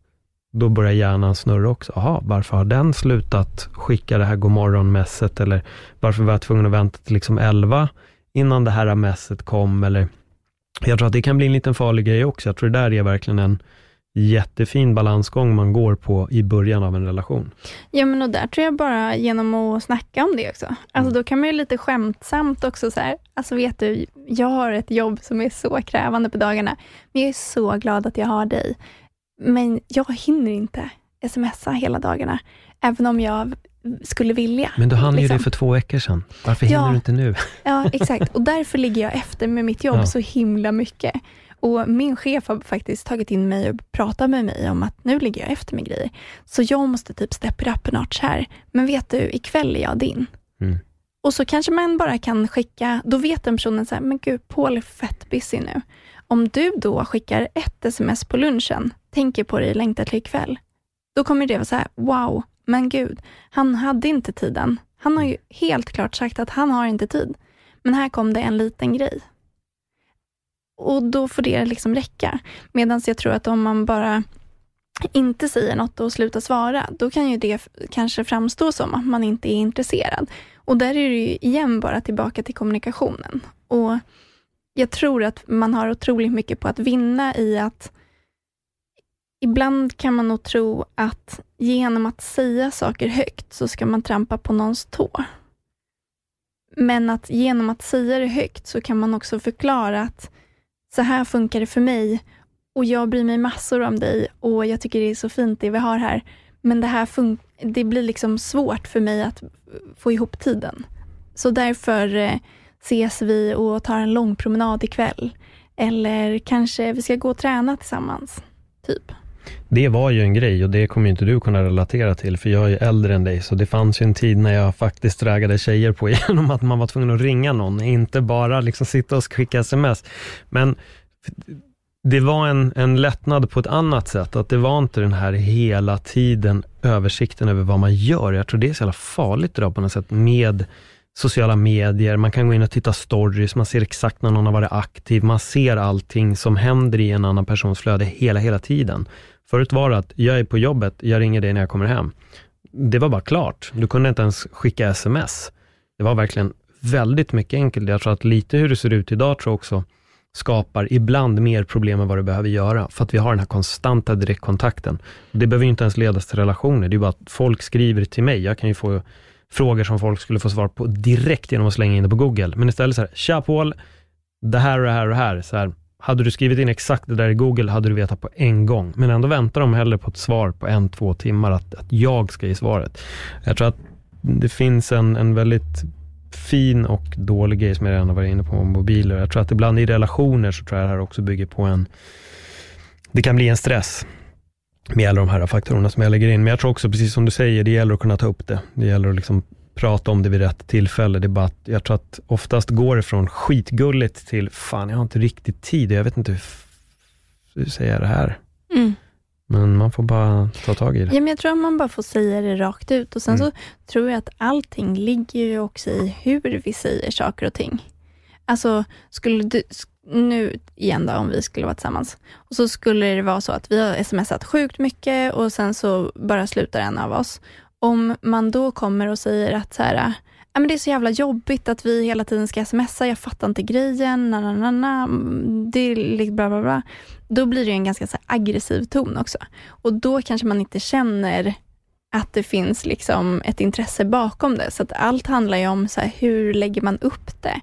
S1: då börjar hjärnan snurra också. Jaha, varför har den slutat skicka det här godmorgon-messet eller varför var jag tvungen att vänta till liksom 11 innan det här messet kom eller jag tror att det kan bli en liten farlig grej också. Jag tror det där är verkligen en jättefin balansgång man går på i början av en relation.
S2: Ja, men och där tror jag bara genom att snacka om det också. Alltså mm. då kan man ju lite skämtsamt också så här, alltså vet du, jag har ett jobb som är så krävande på dagarna, men jag är så glad att jag har dig. Men jag hinner inte smsa hela dagarna, även om jag skulle vilja.
S1: Men du hann liksom. ju det för två veckor sedan. Varför hinner du inte nu?
S2: Ja, exakt. Och därför ligger jag efter med mitt jobb ja. så himla mycket. Och Min chef har faktiskt tagit in mig och pratat med mig om att nu ligger jag efter med grejer. Så jag måste typ step it up notch här. Men vet du, ikväll är jag din. Mm. Och så kanske man bara kan skicka, då vet den personen så här, men gud, Paul är fett busy nu. Om du då skickar ett sms på lunchen, tänker på dig, längtar till ikväll, då kommer det vara så här, wow, men gud, han hade inte tiden. Han har ju helt klart sagt att han har inte tid. Men här kom det en liten grej. Och då får det liksom räcka. Medan jag tror att om man bara inte säger något och slutar svara, då kan ju det kanske framstå som att man inte är intresserad. Och där är det ju igen bara tillbaka till kommunikationen. Och Jag tror att man har otroligt mycket på att vinna i att Ibland kan man nog tro att genom att säga saker högt så ska man trampa på någons tå. Men att genom att säga det högt så kan man också förklara att så här funkar det för mig och jag bryr mig massor om dig och jag tycker det är så fint det vi har här. Men det här det blir liksom svårt för mig att få ihop tiden. Så därför eh, ses vi och tar en lång promenad ikväll. Eller kanske vi ska gå och träna tillsammans. Typ.
S1: Det var ju en grej och det kommer inte du kunna relatera till, för jag är äldre än dig, så det fanns ju en tid när jag faktiskt dragade tjejer på genom att man var tvungen att ringa någon, inte bara liksom sitta och skicka sms. Men det var en, en lättnad på ett annat sätt, att det var inte den här hela tiden översikten över vad man gör. Jag tror det är så jävla farligt idag på något sätt med sociala medier, man kan gå in och titta stories, man ser exakt när någon har varit aktiv, man ser allting som händer i en annan persons flöde hela, hela tiden. Förut var det att, jag är på jobbet, jag ringer dig när jag kommer hem. Det var bara klart. Du kunde inte ens skicka sms. Det var verkligen väldigt mycket enkelt. Jag tror att lite hur det ser ut idag tror jag också skapar ibland mer problem än vad det behöver göra, för att vi har den här konstanta direktkontakten. Det behöver ju inte ens ledas till relationer, det är bara att folk skriver till mig. Jag kan ju få frågor som folk skulle få svar på direkt genom att slänga in det på Google. Men istället så här, tja Paul, det här och det här och det här. Så här hade du skrivit in exakt det där i Google, hade du vetat på en gång. Men ändå väntar de hellre på ett svar på en, två timmar, att, att jag ska ge svaret. Jag tror att det finns en, en väldigt fin och dålig grej, som jag redan har varit inne på, med mobiler. Jag tror att ibland i relationer, så tror jag det här också bygger på en, det kan bli en stress med alla de här faktorerna som jag lägger in. Men jag tror också, precis som du säger, det gäller att kunna ta upp det. Det gäller att liksom prata om det vid rätt tillfälle. Det är bara att jag tror att oftast går det från skitgulligt till, fan jag har inte riktigt tid, jag vet inte hur, hur säger jag det här? Mm. Men man får bara ta tag i det.
S2: Ja, men jag tror att man bara får säga det rakt ut. Och Sen mm. så tror jag att allting ligger ju också i hur vi säger saker och ting. Alltså, skulle du, nu igen då, om vi skulle vara tillsammans, och så skulle det vara så att vi har smsat sjukt mycket och sen så bara slutar en av oss. Om man då kommer och säger att så här, ja, men det är så jävla jobbigt att vi hela tiden ska smsa, jag fattar inte grejen, na, na, na, na. det är liksom bla bla bla. Då blir det en ganska så aggressiv ton också. Och då kanske man inte känner att det finns liksom ett intresse bakom det. Så att allt handlar ju om så här, hur lägger man upp det?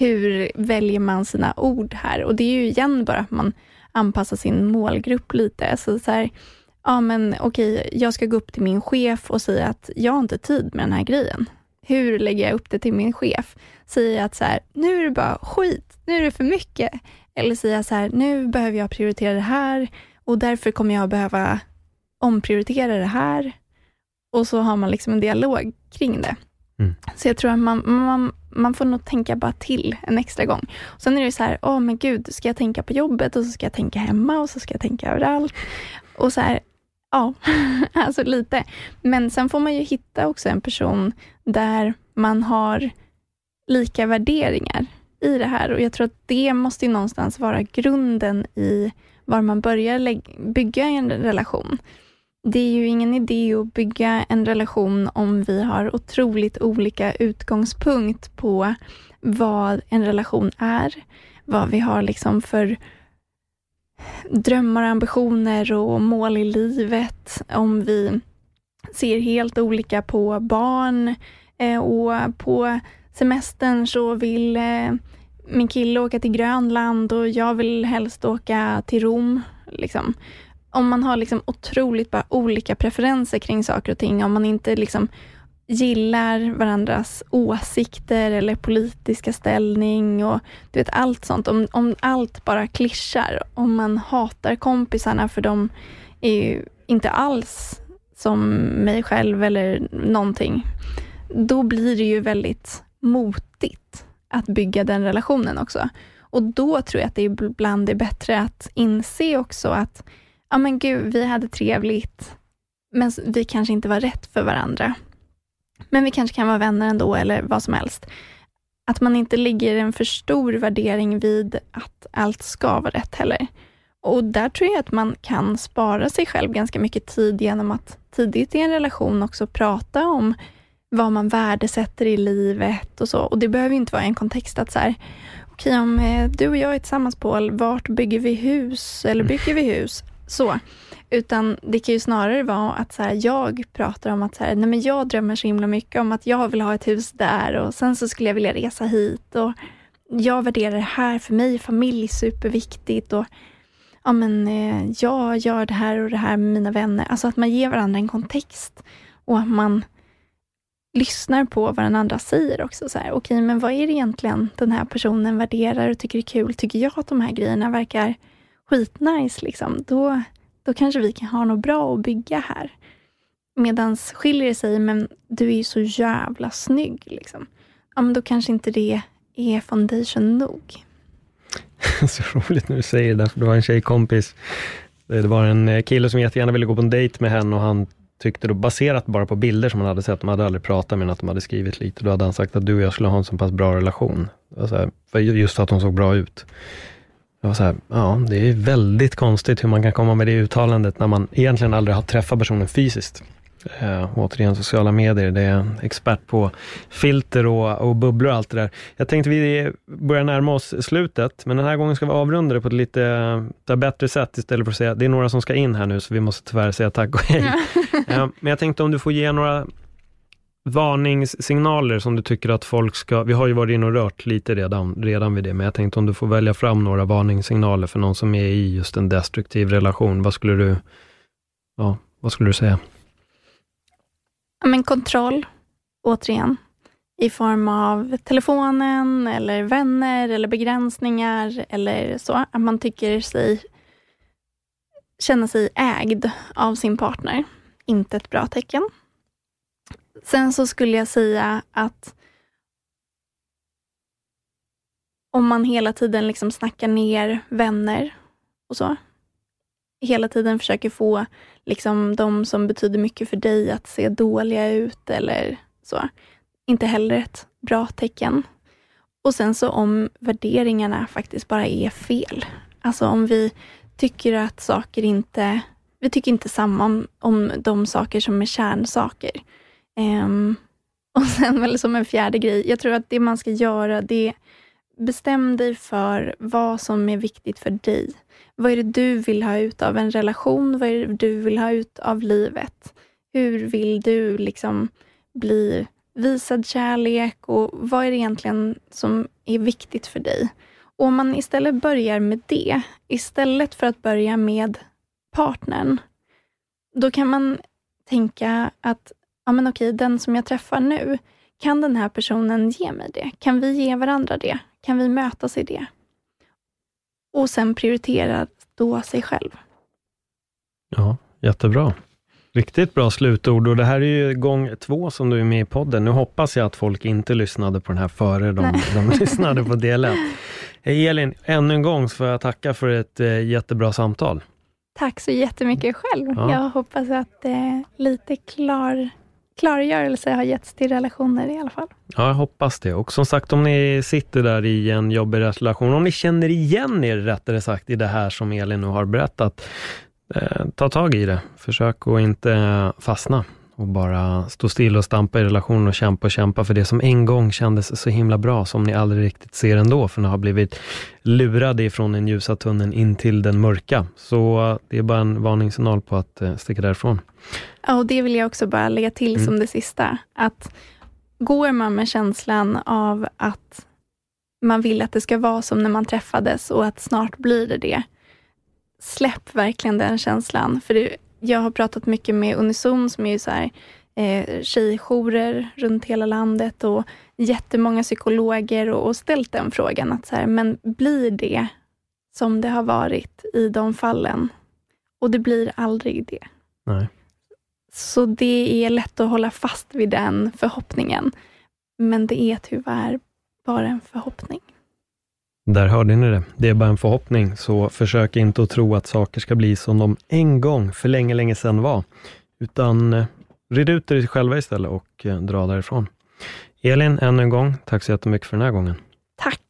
S2: Hur väljer man sina ord här? Och det är ju igen bara att man anpassar sin målgrupp lite. Så, så här, ja men okej, jag ska gå upp till min chef och säga att jag har inte tid med den här grejen. Hur lägger jag upp det till min chef? Säger jag att så här, nu är det bara skit, nu är det för mycket. Eller säger jag så här, nu behöver jag prioritera det här och därför kommer jag behöva omprioritera det här. Och så har man liksom en dialog kring det. Mm. Så jag tror att man, man, man får nog tänka bara till en extra gång. Och sen är det så här, åh oh, men gud, ska jag tänka på jobbet och så ska jag tänka hemma och så ska jag tänka överallt. Och så här, Ja, alltså lite. Men sen får man ju hitta också en person där man har lika värderingar i det här och jag tror att det måste ju någonstans vara grunden i var man börjar bygga en relation. Det är ju ingen idé att bygga en relation om vi har otroligt olika utgångspunkt på vad en relation är, vad vi har liksom för drömmar, ambitioner och mål i livet. Om vi ser helt olika på barn eh, och på semestern så vill eh, min kille åka till Grönland och jag vill helst åka till Rom. Liksom. Om man har liksom otroligt bara olika preferenser kring saker och ting, om man inte liksom gillar varandras åsikter eller politiska ställning och du vet allt sånt. Om, om allt bara klischar, om man hatar kompisarna för de är ju inte alls som mig själv eller någonting, då blir det ju väldigt motigt att bygga den relationen också. Och då tror jag att det ibland är bättre att inse också att, ja men gud, vi hade trevligt, men vi kanske inte var rätt för varandra. Men vi kanske kan vara vänner ändå eller vad som helst. Att man inte lägger en för stor värdering vid att allt ska vara rätt heller. Och där tror jag att man kan spara sig själv ganska mycket tid genom att tidigt i en relation också prata om vad man värdesätter i livet och så. Och det behöver inte vara en kontext att så här, okej okay, om eh, du och jag är tillsammans Paul, vart bygger vi hus? Eller bygger vi hus? Så. Utan det kan ju snarare vara att så här, jag pratar om att så här, nej men jag drömmer så himla mycket om att jag vill ha ett hus där och sen så skulle jag vilja resa hit och jag värderar det här, för mig familj superviktigt och ja men eh, jag gör det här och det här med mina vänner. Alltså att man ger varandra en kontext och att man lyssnar på vad den andra säger också. Så här, okej, men vad är det egentligen den här personen värderar och tycker är kul? Tycker jag att de här grejerna verkar skitnice, liksom, då, då kanske vi kan ha något bra att bygga här. Medan skiljer det sig, men du är ju så jävla snygg. Liksom. Ja, men då kanske inte det är foundation nog.
S1: så roligt när du säger det, för det var en tjejkompis. Det var en eh, kille som jättegärna ville gå på en dejt med henne och han tyckte då, baserat bara på bilder som han hade sett, de hade aldrig pratat men att de hade skrivit lite, då hade han sagt att du och jag skulle ha en så pass bra relation. Alltså, just för att hon såg bra ut. Jag var så här, ja, det är väldigt konstigt hur man kan komma med det uttalandet när man egentligen aldrig har träffat personen fysiskt. Uh, återigen sociala medier, det är expert på filter och, och bubblor och allt det där. Jag tänkte vi börjar närma oss slutet, men den här gången ska vi avrunda det på ett lite uh, bättre sätt istället för att säga, det är några som ska in här nu, så vi måste tyvärr säga tack och hej. uh, men jag tänkte om du får ge några varningssignaler som du tycker att folk ska, vi har ju varit inne och rört lite redan, redan vid det, men jag tänkte om du får välja fram några varningssignaler för någon som är i just en destruktiv relation, vad skulle du, ja, vad skulle du säga?
S2: Ja, men kontroll, återigen, i form av telefonen, eller vänner, eller begränsningar, eller så. Att man tycker sig känna sig ägd av sin partner. Inte ett bra tecken. Sen så skulle jag säga att om man hela tiden liksom snackar ner vänner och så. Hela tiden försöker få liksom de som betyder mycket för dig att se dåliga ut eller så. Inte heller ett bra tecken. Och sen så om värderingarna faktiskt bara är fel. Alltså om vi tycker att saker inte, vi tycker inte samma om, om de saker som är kärnsaker. Um, och sen väl som en fjärde grej, jag tror att det man ska göra, det är bestäm dig för vad som är viktigt för dig. Vad är det du vill ha ut av en relation? Vad är det du vill ha ut av livet? Hur vill du liksom bli visad kärlek och vad är det egentligen som är viktigt för dig? Och om man istället börjar med det, istället för att börja med partnern, då kan man tänka att ja men okej, den som jag träffar nu, kan den här personen ge mig det? Kan vi ge varandra det? Kan vi mötas i det? Och sen prioritera då sig själv.
S1: Ja, jättebra. Riktigt bra slutord och det här är ju gång två som du är med i podden. Nu hoppas jag att folk inte lyssnade på den här före de, de lyssnade på del ett. Elin, ännu en gång så får jag tacka för ett eh, jättebra samtal.
S2: Tack så jättemycket själv. Ja. Jag hoppas att eh, lite klar klargörelse har getts till relationer i alla fall.
S1: Ja, jag hoppas det. Och som sagt, om ni sitter där i en jobbig relation, om ni känner igen er rättare sagt i det här som Elin nu har berättat, eh, ta tag i det. Försök att inte fastna och bara stå still och stampa i relationen och kämpa och kämpa för det som en gång kändes så himla bra, som ni aldrig riktigt ser ändå, för ni har blivit lurade ifrån den ljusa tunneln in till den mörka. Så det är bara en varningssignal på att eh, sticka därifrån.
S2: Ja, och det vill jag också bara lägga till mm. som det sista, att går man med känslan av att man vill att det ska vara som när man träffades och att snart blir det det, släpp verkligen den känslan. För det, jag har pratat mycket med Unison som är så här, eh, tjejjourer runt hela landet och jättemånga psykologer och, och ställt den frågan, att så här, men blir det som det har varit i de fallen? Och det blir aldrig det.
S1: Nej.
S2: Så det är lätt att hålla fast vid den förhoppningen. Men det är tyvärr bara en förhoppning.
S1: Där hörde ni det. Det är bara en förhoppning, så försök inte att tro att saker ska bli som de en gång för länge, länge sedan var, utan eh, red ut det själva istället och eh, dra därifrån. Elin, ännu en gång, tack så jättemycket för den här gången.
S2: Tack.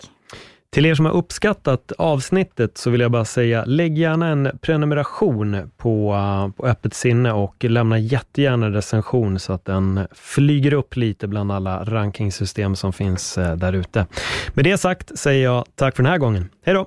S1: Till er som har uppskattat avsnittet så vill jag bara säga, lägg gärna en prenumeration på, eh, på Öppet sinne och lämna jättegärna en recension så att den flyger upp lite bland alla rankingsystem som finns eh, där ute. Med det sagt säger jag tack för den här gången. Hej då!